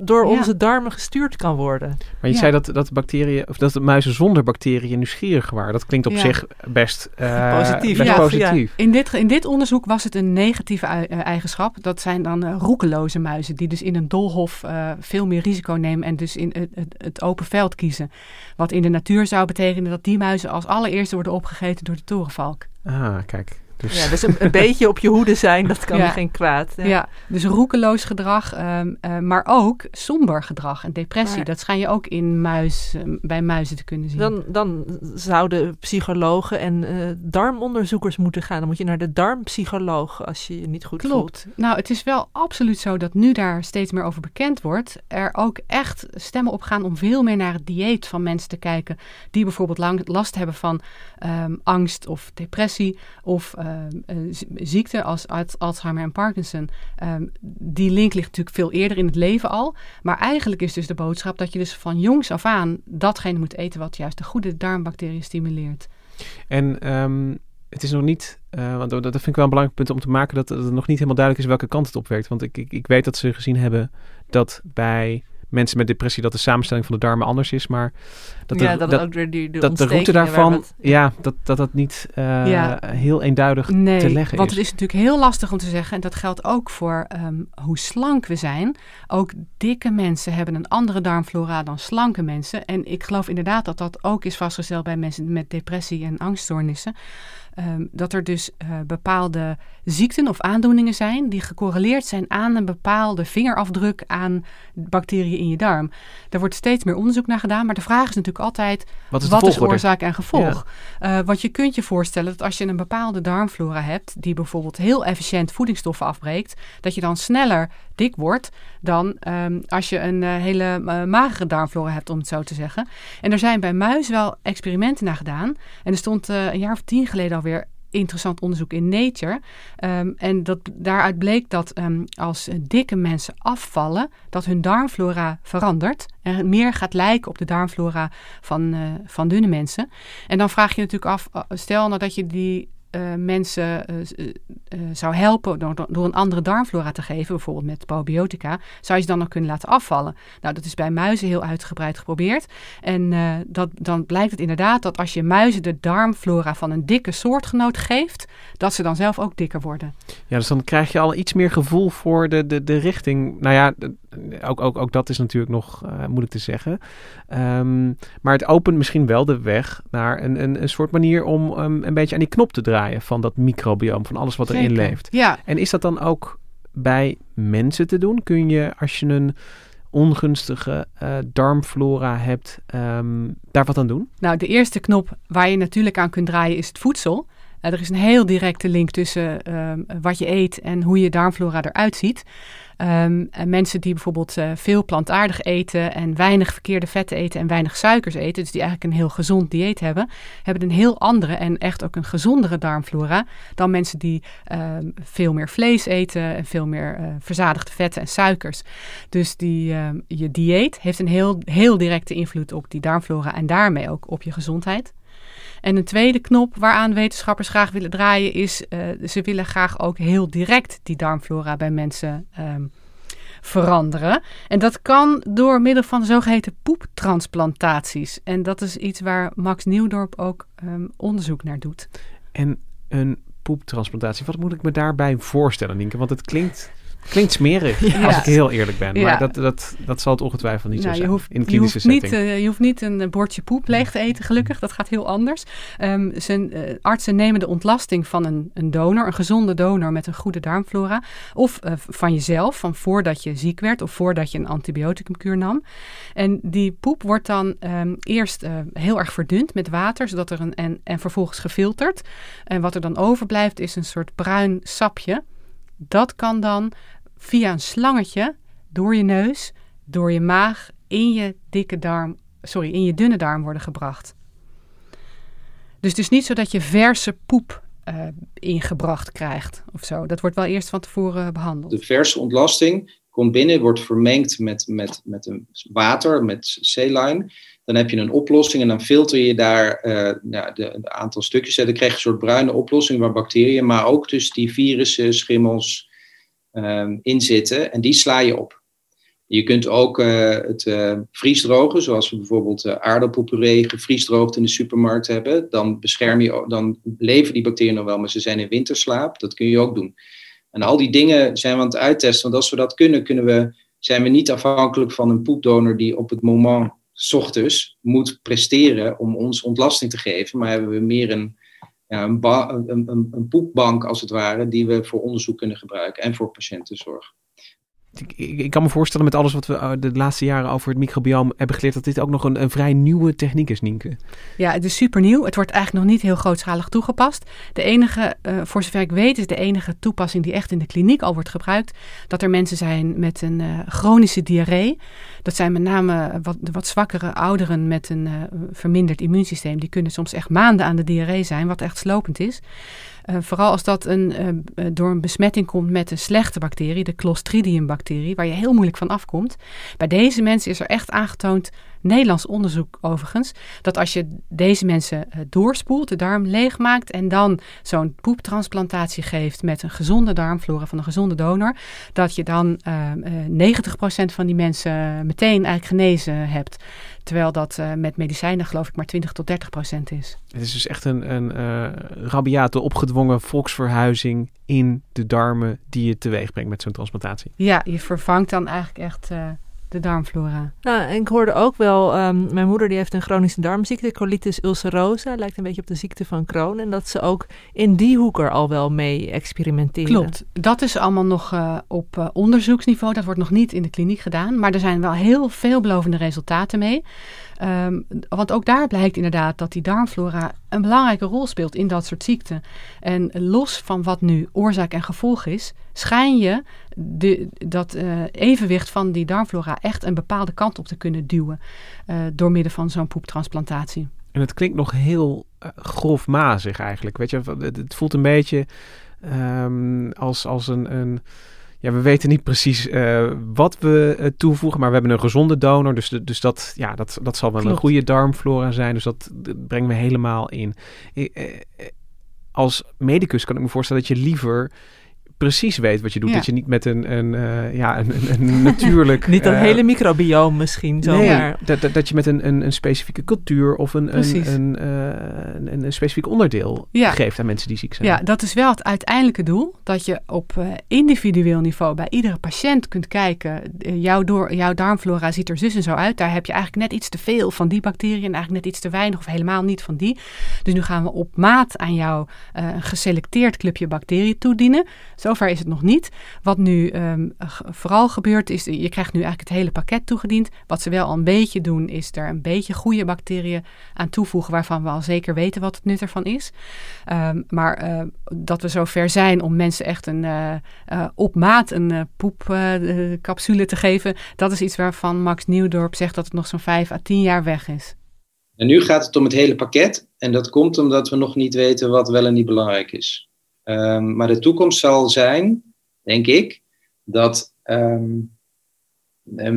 door Ja. onze darmen gestuurd kan worden. Maar je Ja. zei dat, dat bacteriën, of dat de muizen zonder bacteriën nieuwsgierig waren. Dat klinkt op Ja. zich best, eh, Positief, best ja. positief. In dit, in dit onderzoek was het een negatieve eigenschap. Dat zijn dan roekeloze muizen die dus in een doolhof eh, veel meer risico nemen en dus in het, het, het open veld kiezen. Wat in de natuur zou betekenen dat die muizen als allereerste worden opgegeten door de torenvalk. Ah, kijk. Dus, Ja, dus een, een beetje op je hoede zijn, dat kan Ja. geen kwaad. Ja. dus roekeloos gedrag, ehm, eh, maar ook somber gedrag en depressie. Maar- Dat schijn je ook in muis, eh, bij muizen te kunnen zien. Dan, dan zouden psychologen en eh, darmonderzoekers moeten gaan. Dan moet je naar de darmpsycholoog als je je niet goed voelt. Klopt. Nou, het is wel absoluut zo dat nu daar steeds meer over bekend wordt, er ook echt stemmen op gaan om veel meer naar het dieet van mensen te kijken die bijvoorbeeld lang last hebben van ehm, angst of depressie of z- ziekte als Al- Alzheimer en Parkinson. Ehm, die link ligt natuurlijk veel eerder in het leven al. Maar eigenlijk is dus de boodschap dat je dus van jongs af aan datgene moet eten wat juist de goede darmbacteriën stimuleert. En het is nog niet, eh, want dat vind ik wel een belangrijk punt om te maken, dat, het nog niet helemaal duidelijk is welke kant het op werkt. Want ik, ik, ik weet dat ze gezien hebben dat bij mensen met depressie dat de samenstelling van de darmen anders is, maar dat de, ja, dat, dat, ook weer die, de dat de route daarvan, ja, dat, dat dat niet eh, Ja. heel eenduidig Nee, te leggen want is. het is natuurlijk heel lastig om te zeggen, en dat geldt ook voor ehm, hoe slank we zijn. Ook dikke mensen hebben een andere darmflora dan slanke mensen. En ik geloof inderdaad dat dat ook is vastgesteld bij mensen met depressie en angststoornissen. Ehm, dat er dus eh, bepaalde ziekten of aandoeningen zijn die gecorreleerd zijn aan een bepaalde vingerafdruk aan bacteriën in je darm. Daar wordt steeds meer onderzoek naar gedaan, maar de vraag is natuurlijk altijd: Wat is wat oorzaak en gevolg? Eh, want je kunt je voorstellen dat als je een bepaalde darmflora hebt, die bijvoorbeeld heel efficiënt voedingsstoffen afbreekt, dat je dan sneller dik wordt dan ehm, als je een eh, hele eh, magere darmflora hebt, om het zo te zeggen. En er zijn bij muis wel experimenten naar gedaan. En er stond een jaar of tien geleden alweer interessant onderzoek in Nature. Ehm, en dat, daaruit bleek dat ehm, als dikke mensen afvallen, dat hun darmflora verandert. En meer gaat lijken op de darmflora van, eh, van dunne mensen. En dan vraag je natuurlijk af, eh, stel nou dat je die eh, mensen eh, zou helpen door, door een andere darmflora te geven, bijvoorbeeld met probiotica, zou je ze dan nog kunnen laten afvallen. Nou, dat is bij muizen heel uitgebreid geprobeerd. En dat, dan blijkt het inderdaad dat als je muizen de darmflora van een dikke soortgenoot geeft, dat ze dan zelf ook dikker worden. Ja, dus dan krijg je al iets meer gevoel voor de, de, de richting. Nou ja, ook, ook, ook dat is natuurlijk nog eh, moeilijk te zeggen. Ehm, maar het opent misschien wel de weg naar een, een, een soort manier om ehm, een beetje aan die knop te draaien van dat microbioom, van alles wat erin leeft. Ja, En is dat dan ook bij mensen te doen? Kun je, als je een ongunstige eh, darmflora hebt, ehm, daar wat aan doen? Nou, de eerste knop waar je natuurlijk aan kunt draaien is het voedsel. Eh, er is een heel directe link tussen ehm, wat je eet en hoe je darmflora eruit ziet. Ehm, en mensen die bijvoorbeeld eh, veel plantaardig eten en weinig verkeerde vetten eten en weinig suikers eten, dus die eigenlijk een heel gezond dieet hebben, hebben een heel andere en echt ook een gezondere darmflora dan mensen die ehm, veel meer vlees eten en veel meer eh, verzadigde vetten en suikers. Dus die, je dieet heeft een heel, heel directe invloed op die darmflora en daarmee ook op je gezondheid. En een tweede knop waaraan wetenschappers graag willen draaien is, eh, ze willen graag ook heel direct die darmflora bij mensen ehm, veranderen. En dat kan door middel van zogeheten poeptransplantaties. En dat is iets waar Max Nieuwdorp ook ehm, onderzoek naar doet. En een poeptransplantatie, wat moet ik me daarbij voorstellen, Nienke? Want het klinkt, klinkt smerig, Ja. als ik heel eerlijk ben. Maar dat, dat, dat zal het ongetwijfeld niet Nou, zo je zijn hoeft, in je, klinische hoeft niet, setting. eh, je hoeft niet een bordje poep leeg te eten, gelukkig. Dat gaat heel anders. Ehm, zijn, eh, artsen nemen de ontlasting van een, een donor, een gezonde donor met een goede darmflora. Of eh, van jezelf, van voordat je ziek werd of voordat je een antibioticumkuur nam. En die poep wordt dan ehm, eerst heel erg verdund met water, zodat er een, en, en vervolgens gefilterd. En wat er dan overblijft is een soort bruin sapje. Dat kan dan via een slangetje door je neus, door je maag, in je dikke darm, sorry, in je dunne darm worden gebracht. Dus het is niet zo dat je verse poep eh, ingebracht krijgt of zo. Dat wordt wel eerst van tevoren behandeld. De verse ontlasting komt binnen, wordt vermengd met, met, met een water, met saline. Dan heb je een oplossing en dan filter je daar eh, nou, de, de aantal stukjes. En dan krijg je een soort bruine oplossing waar bacteriën, maar ook dus die virussen, schimmels ehm, in zitten. En die sla je op. Je kunt ook eh, het eh, vriesdrogen, zoals we bijvoorbeeld uh, aardappelpuree gevriesdroogd in de supermarkt hebben. Dan, bescherm je, dan leven die bacteriën nog wel, maar ze zijn in winterslaap. Dat kun je ook doen. En al die dingen zijn we aan het uittesten. Want als we dat kunnen, kunnen we, zijn we niet afhankelijk van een poepdonor die op het moment, s ochtends, moet presteren om ons ontlasting te geven. Maar hebben we meer een, ja, een, een, een, poepbank als het ware, die we voor onderzoek kunnen gebruiken en voor patiëntenzorg. Ik, kan me voorstellen met alles wat we uh, de laatste jaren over het microbioom hebben geleerd, dat dit ook nog een, een vrij nieuwe techniek is, Nienke. Ja, het is super nieuw. Het wordt eigenlijk nog niet heel grootschalig toegepast. De enige, uh, voor zover ik weet, is de enige toepassing die echt in de kliniek al wordt gebruikt. Dat er mensen zijn met een uh, chronische diarree. Dat zijn met name wat, wat zwakkere ouderen met een verminderd immuunsysteem. Die kunnen soms echt maanden aan de diarree zijn, wat echt slopend is. Uh, vooral als dat een, uh, door een besmetting komt met een slechte bacterie, de Clostridium-bacterie, waar je heel moeilijk van afkomt. Bij deze mensen is er echt aangetoond, Nederlands onderzoek overigens, dat als je deze mensen doorspoelt, de darm leegmaakt en dan zo'n poeptransplantatie geeft met een gezonde darmflora van een gezonde donor, dat je dan 90% van die mensen meteen eigenlijk genezen hebt. Terwijl dat uh, met medicijnen geloof ik maar 20 tot 30 procent is. Het is dus echt een, een uh, rabiate, opgedwongen volksverhuizing in de darmen die je teweeg brengt met zo'n transplantatie. Ja, je vervangt dan eigenlijk echt uh, de darmflora. Nou, en ik hoorde ook wel, um, mijn moeder die heeft een chronische darmziekte, colitis ulcerosa, lijkt een beetje op de ziekte van Crohn. En dat ze ook in die hoek er al wel mee experimenteren. Klopt, dat is allemaal nog uh, op uh, onderzoeksniveau, dat wordt nog niet in de kliniek gedaan. Maar er zijn wel heel veelbelovende resultaten mee. Um, want ook daar blijkt inderdaad dat die darmflora een belangrijke rol speelt in dat soort ziekten. En los van wat nu oorzaak en gevolg is, schijn je de, dat uh, evenwicht van die darmflora echt een bepaalde kant op te kunnen duwen uh, door middel van zo'n poeptransplantatie. En het klinkt nog heel uh, grofmazig eigenlijk. Weet je, het, voelt een beetje um, als, als een. een ja, we weten niet precies uh, wat we uh, toevoegen, maar we hebben een gezonde donor. Dus, de, dus dat, ja, dat, dat zal wel Klopt. een goede darmflora zijn. Dus dat, dat brengen we helemaal in. Uh, als medicus kan ik me voorstellen dat je liever precies weet wat je doet. Ja. Dat je niet met een, een, uh, ja, een, een, een natuurlijk... niet een uh, hele microbioom misschien zomaar. Nee, dat, dat, dat je met een, een, een specifieke cultuur of een, een, een, uh, een, een specifiek onderdeel ja. geeft aan mensen die ziek zijn. Ja, dat is wel het uiteindelijke doel. Dat je op uh, individueel niveau bij iedere patiënt kunt kijken. Jouw, door, jouw darmflora ziet er zus en zo uit. Daar heb je eigenlijk net iets te veel van die bacteriën en eigenlijk net iets te weinig of helemaal niet van die. Dus nu gaan we op maat aan jou een geselecteerd clubje bacteriën toedienen. Zover is het nog niet. Wat nu um, vooral gebeurt is, je krijgt nu eigenlijk het hele pakket toegediend. Wat ze wel al een beetje doen, is er een beetje goede bacteriën aan toevoegen, waarvan we al zeker weten wat het nut ervan is. Um, maar uh, dat we zover zijn om mensen echt een uh, uh, op maat een poepcapsule te geven, dat is iets waarvan Max Nieuwdorp zegt dat het nog zo'n 5 à 10 jaar weg is. En nu gaat het om het hele pakket. En dat komt omdat we nog niet weten wat wel en niet belangrijk is. Um, maar de toekomst zal zijn, denk ik, dat, um,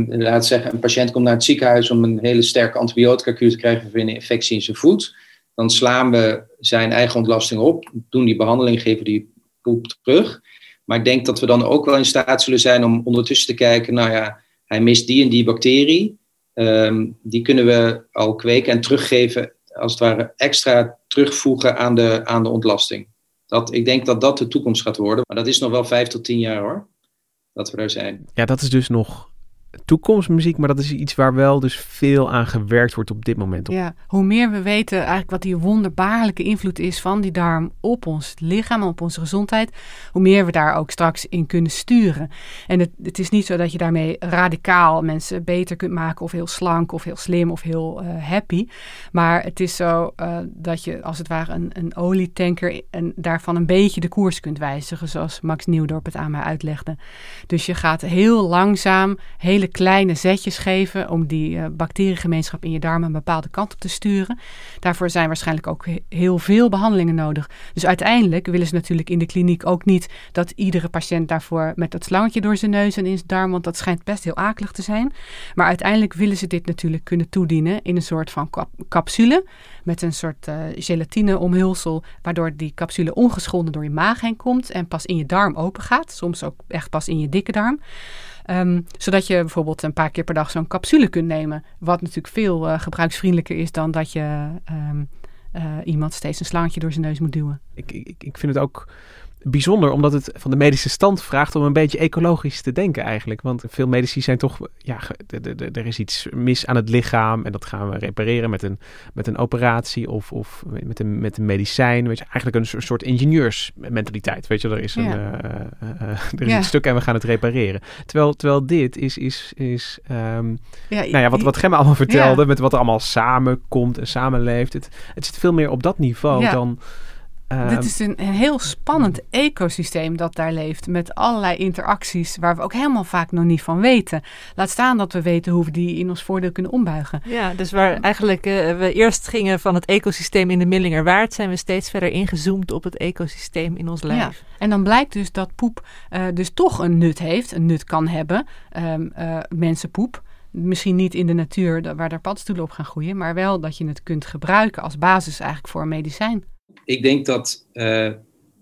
laat zeggen, een patiënt komt naar het ziekenhuis om een hele sterke antibiotica-kuur te krijgen voor een infectie in zijn voet. Dan slaan we zijn eigen ontlasting op, doen die behandeling, geven die poep terug. Maar ik denk dat we dan ook wel in staat zullen zijn om ondertussen te kijken, nou ja, hij mist die en die bacterie. Um, die kunnen we al kweken en teruggeven, als het ware extra terugvoegen aan de, aan de ontlasting. Dat, ik denk dat dat de toekomst gaat worden. Maar dat is nog wel vijf tot tien jaar hoor. Dat we daar zijn. Ja, dat is dus nog toekomstmuziek, maar dat is iets waar wel dus veel aan gewerkt wordt op dit moment. Ja, hoe meer we weten eigenlijk wat die wonderbaarlijke invloed is van die darm op ons lichaam, op onze gezondheid, hoe meer we daar ook straks in kunnen sturen. En het, het is niet zo dat je daarmee radicaal mensen beter kunt maken of heel slank of heel slim of heel uh, happy. Maar het is zo uh, dat je als het ware een, een olietanker en daarvan een beetje de koers kunt wijzigen, zoals Max Nieuwdorp het aan mij uitlegde. Dus je gaat heel langzaam, heel kleine zetjes geven om die uh, bacteriegemeenschap in je darmen een bepaalde kant op te sturen. Daarvoor zijn waarschijnlijk ook heel veel behandelingen nodig. Dus uiteindelijk willen ze natuurlijk in de kliniek ook niet dat iedere patiënt daarvoor met dat slangetje door zijn neus en in zijn darm, want dat schijnt best heel akelig te zijn. Maar uiteindelijk willen ze dit natuurlijk kunnen toedienen in een soort van cap capsule met een soort uh, gelatine omhulsel, waardoor die capsule ongeschonden door je maag heen komt en pas in je darm open gaat. Soms ook echt pas in je dikke darm. Um, zodat je bijvoorbeeld een paar keer per dag zo'n capsule kunt nemen. Wat natuurlijk veel uh, gebruiksvriendelijker is dan dat je um, uh, iemand steeds een slangetje door zijn neus moet duwen. Ik, ik, ik vind het ook bijzonder omdat het van de medische stand vraagt om een beetje ecologisch te denken eigenlijk. Want veel medici zijn toch, ja, er is iets mis aan het lichaam en dat gaan we repareren met een, met een operatie of, of met, een, met een medicijn. Weet je, eigenlijk een soort- ingenieursmentaliteit. Weet je, er is, een, Ja. eh, eh, eh, er is Ja. een stuk en we gaan het repareren. Terwijl, terwijl dit is, is, is ehm, Ja, nou ja, wat, wat Gemma allemaal vertelde, met wat er allemaal samenkomt en samenleeft. Het, het zit veel meer op dat niveau dan... ehm, Dit is een, een heel spannend ecosysteem dat daar leeft. Met allerlei interacties waar we ook helemaal vaak nog niet van weten. Laat staan dat we weten hoe we die in ons voordeel kunnen ombuigen. Ja, dus waar eigenlijk eh, we eerst gingen van het ecosysteem in de Millingerwaard, zijn we steeds verder ingezoomd op het ecosysteem in ons lijf. Ja. En dan blijkt dus dat poep eh, dus toch een nut heeft, een nut kan hebben. Ehm, eh, mensenpoep. Misschien niet in de natuur waar daar paddenstoelen op gaan groeien, maar wel dat je het kunt gebruiken als basis eigenlijk voor een medicijn. Ik denk dat eh,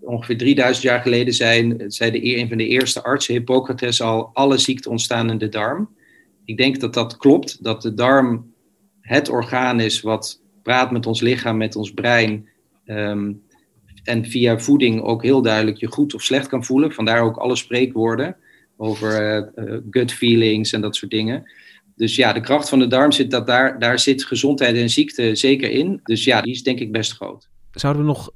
ongeveer 3000 jaar geleden zijn, zei de, een van de eerste artsen, Hippocrates, al alle ziekten ontstaan in de darm. Ik denk dat dat klopt, dat de darm het orgaan is wat praat met ons lichaam, met ons brein. ehm, en via voeding ook heel duidelijk je goed of slecht kan voelen. Vandaar ook alle spreekwoorden over eh, eh, gut feelings en dat soort dingen. Dus ja, de kracht van de darm zit dat daar, daar zit gezondheid en ziekte zeker in. Dus ja, die is denk ik best groot. Zouden we nog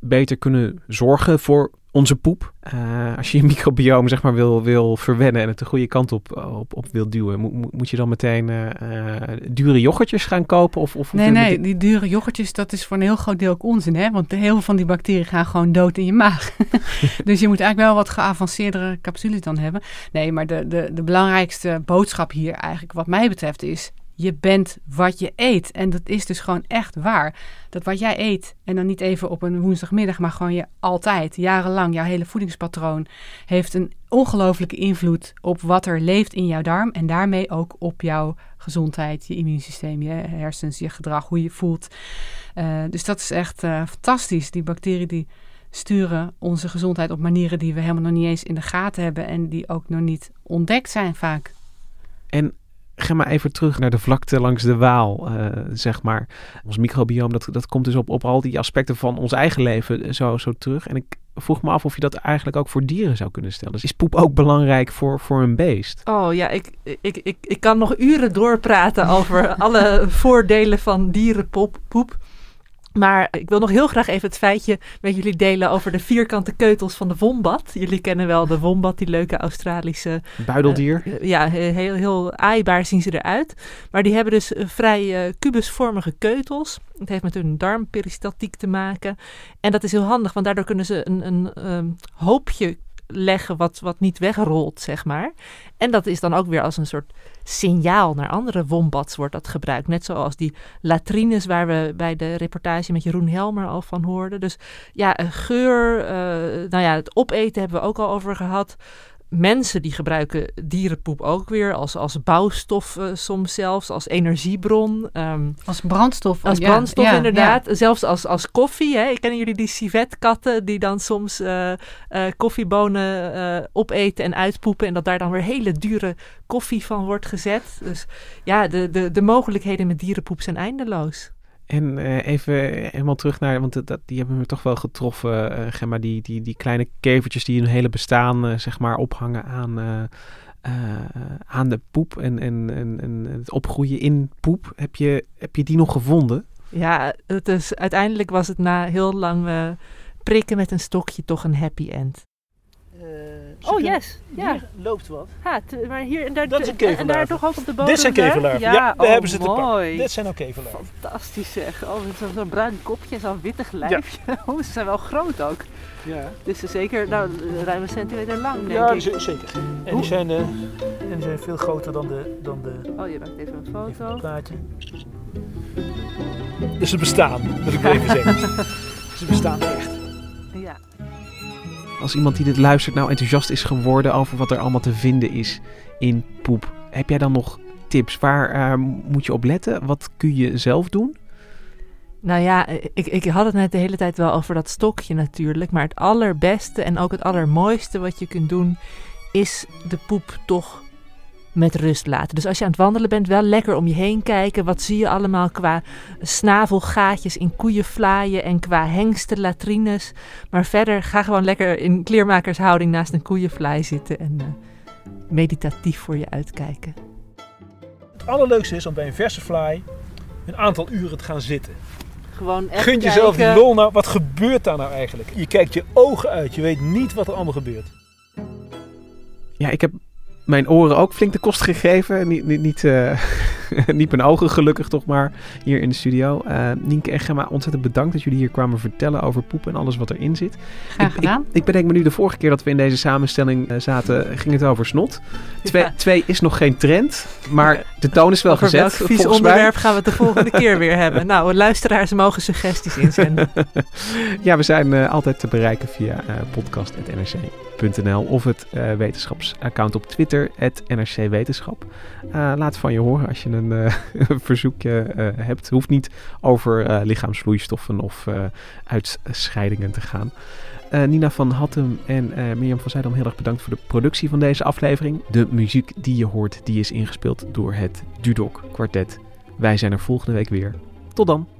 beter kunnen zorgen voor onze poep? Eh, als je je microbioom zeg maar wil, wil verwennen en het de goede kant op, op, op wil duwen, mo- mo- moet je dan meteen eh, eh, dure yoghurtjes gaan kopen? Of, of, Nee, nee, die dure yoghurtjes, dat is voor een heel groot deel ook onzin, hè? Want heel veel van die bacteriën gaan gewoon dood in je maag. dus je moet eigenlijk wel wat geavanceerdere capsules dan hebben. Nee, maar de, de, de belangrijkste boodschap hier eigenlijk, wat mij betreft, is... Je bent wat je eet. En dat is dus gewoon echt waar. Dat wat jij eet, en dan niet even op een woensdagmiddag, maar gewoon je altijd, jarenlang, jouw hele voedingspatroon, heeft een ongelofelijke invloed op wat er leeft in jouw darm. En daarmee ook op jouw gezondheid, je immuunsysteem, je hersens, je gedrag, hoe je je voelt. Eh, dus dat is echt eh, fantastisch. Die bacteriën die sturen onze gezondheid op manieren die we helemaal nog niet eens in de gaten hebben en die ook nog niet ontdekt zijn vaak. En ga maar even terug naar de vlakte langs de Waal, eh, zeg maar. Ons microbioom, dat, dat komt dus op, op al die aspecten van ons eigen leven zo, zo terug. En ik vroeg me af of je dat eigenlijk ook voor dieren zou kunnen stellen. Dus is poep ook belangrijk voor, voor een beest? Oh ja, ik, ik, ik, ik kan nog uren doorpraten over alle voordelen van dierenpoep. Poep. Maar ik wil nog heel graag even het feitje met jullie delen over de vierkante keutels van de wombat. Jullie kennen wel de wombat, die leuke Australische Buideldier? Eh, ja, he- heel, heel aaibaar zien ze eruit. Maar die hebben dus eh, vrij eh, kubusvormige keutels. Het heeft met hun darmperistaltiek te maken. En dat is heel handig, want daardoor kunnen ze een, een ehm, hoopje leggen wat, wat niet wegrolt, zeg maar. En dat is dan ook weer als een soort signaal naar andere wombats wordt dat gebruikt. Net zoals die latrines waar we bij de reportage met Jeroen Helmer al van hoorden. Dus ja, eh, geur, eh, nou ja, het opeten hebben we ook al over gehad. Mensen die gebruiken dierenpoep ook weer als, als bouwstof eh, soms zelfs, als energiebron. ehm, Als brandstof. als ja, brandstof ja, inderdaad. Zelfs als, als koffie. Hè. Kennen jullie die civetkatten die dan soms eh, eh, koffiebonen opeten en uitpoepen. En dat daar dan weer hele dure koffie van wordt gezet. Dus ja, de, de, de mogelijkheden met dierenpoep zijn eindeloos. En eh, even helemaal terug naar, want dat- die hebben me toch wel getroffen, Gemma, die, die, die kleine kevertjes die hun hele bestaan, eh, zeg maar, ophangen aan, aan de poep en, en, en, en het opgroeien in poep. Heb je, heb je die nog gevonden? Ja, het is, uiteindelijk was het na heel lang prikken met een stokje toch een happy end. Oh yes, ja. loopt wat. T- maar hier en daar, Dat is een en daar toch ook op de bodem. Dit zijn keverlarven. Ja, Ja, daar oh, hebben ze te mooi. Dit zijn ook keverlarven. Fantastisch zeg. Oh, zo'n bruin kopje, zo'n wittig lijfje. Oh, ze zijn wel groot ook. Ja, Dus ze zeker nou, ruim een centimeter lang, denk ja ik. z- zeker. En die, zijn, eh, en die zijn veel groter dan de, dan de Oh, je maakt even een even foto. een plaatje. Dus ze bestaan, moet ik even zeggen. Ze bestaan echt. Als iemand die dit luistert nou enthousiast is geworden over wat er allemaal te vinden is in poep, heb jij dan nog tips? Waar eh, moet je op letten? Wat kun je zelf doen? Nou ja, ik, ik had het net de hele tijd wel over dat stokje natuurlijk. Maar het allerbeste en ook het allermooiste wat je kunt doen, is de poep toch met rust laten. Dus als je aan het wandelen bent, wel lekker om je heen kijken. Wat zie je allemaal qua snavelgaatjes in koeienvlaaien en qua hengsten, latrines. Maar verder ga gewoon lekker in kleermakershouding naast een koeienvlaai zitten en uh, meditatief voor je uitkijken. Het allerleukste is om bij een verse fly een aantal uren te gaan zitten. Gewoon echt Gunt jezelf kijken. lol nou. Wat gebeurt daar nou eigenlijk? Je kijkt je ogen uit. Je weet niet wat er allemaal gebeurt. Ja, ik heb mijn oren ook flink de kost gegeven. Niet, niet, niet, eh, niet mijn ogen gelukkig toch maar hier in de studio. Eh Nienke en Gemma, ontzettend bedankt dat jullie hier kwamen vertellen over poep en alles wat erin zit. Graag Ik- gedaan. Ik, ik bedenk me nu de vorige keer dat we in deze samenstelling eh, zaten, ging het over snot. Twee, Ja. twee is nog geen trend, maar de toon is wel Over gezet. welk vies mij. onderwerp gaan we het de volgende keer weer hebben? Nou, luisteraars mogen suggesties inzenden. Ja, we zijn altijd te bereiken via eh of het eh, wetenschapsaccount op Twitter, NRC Wetenschap. Eh, laat van je horen als je een een verzoekje hebt. Hoeft niet over lichaamsvloeistoffen of uitscheidingen te gaan. Nina van Hattem en Mirjam van Zijdam, heel erg bedankt voor de productie van deze aflevering. De muziek die je hoort, die is ingespeeld door het Dudok Quartet. Wij zijn er volgende week weer. Tot dan.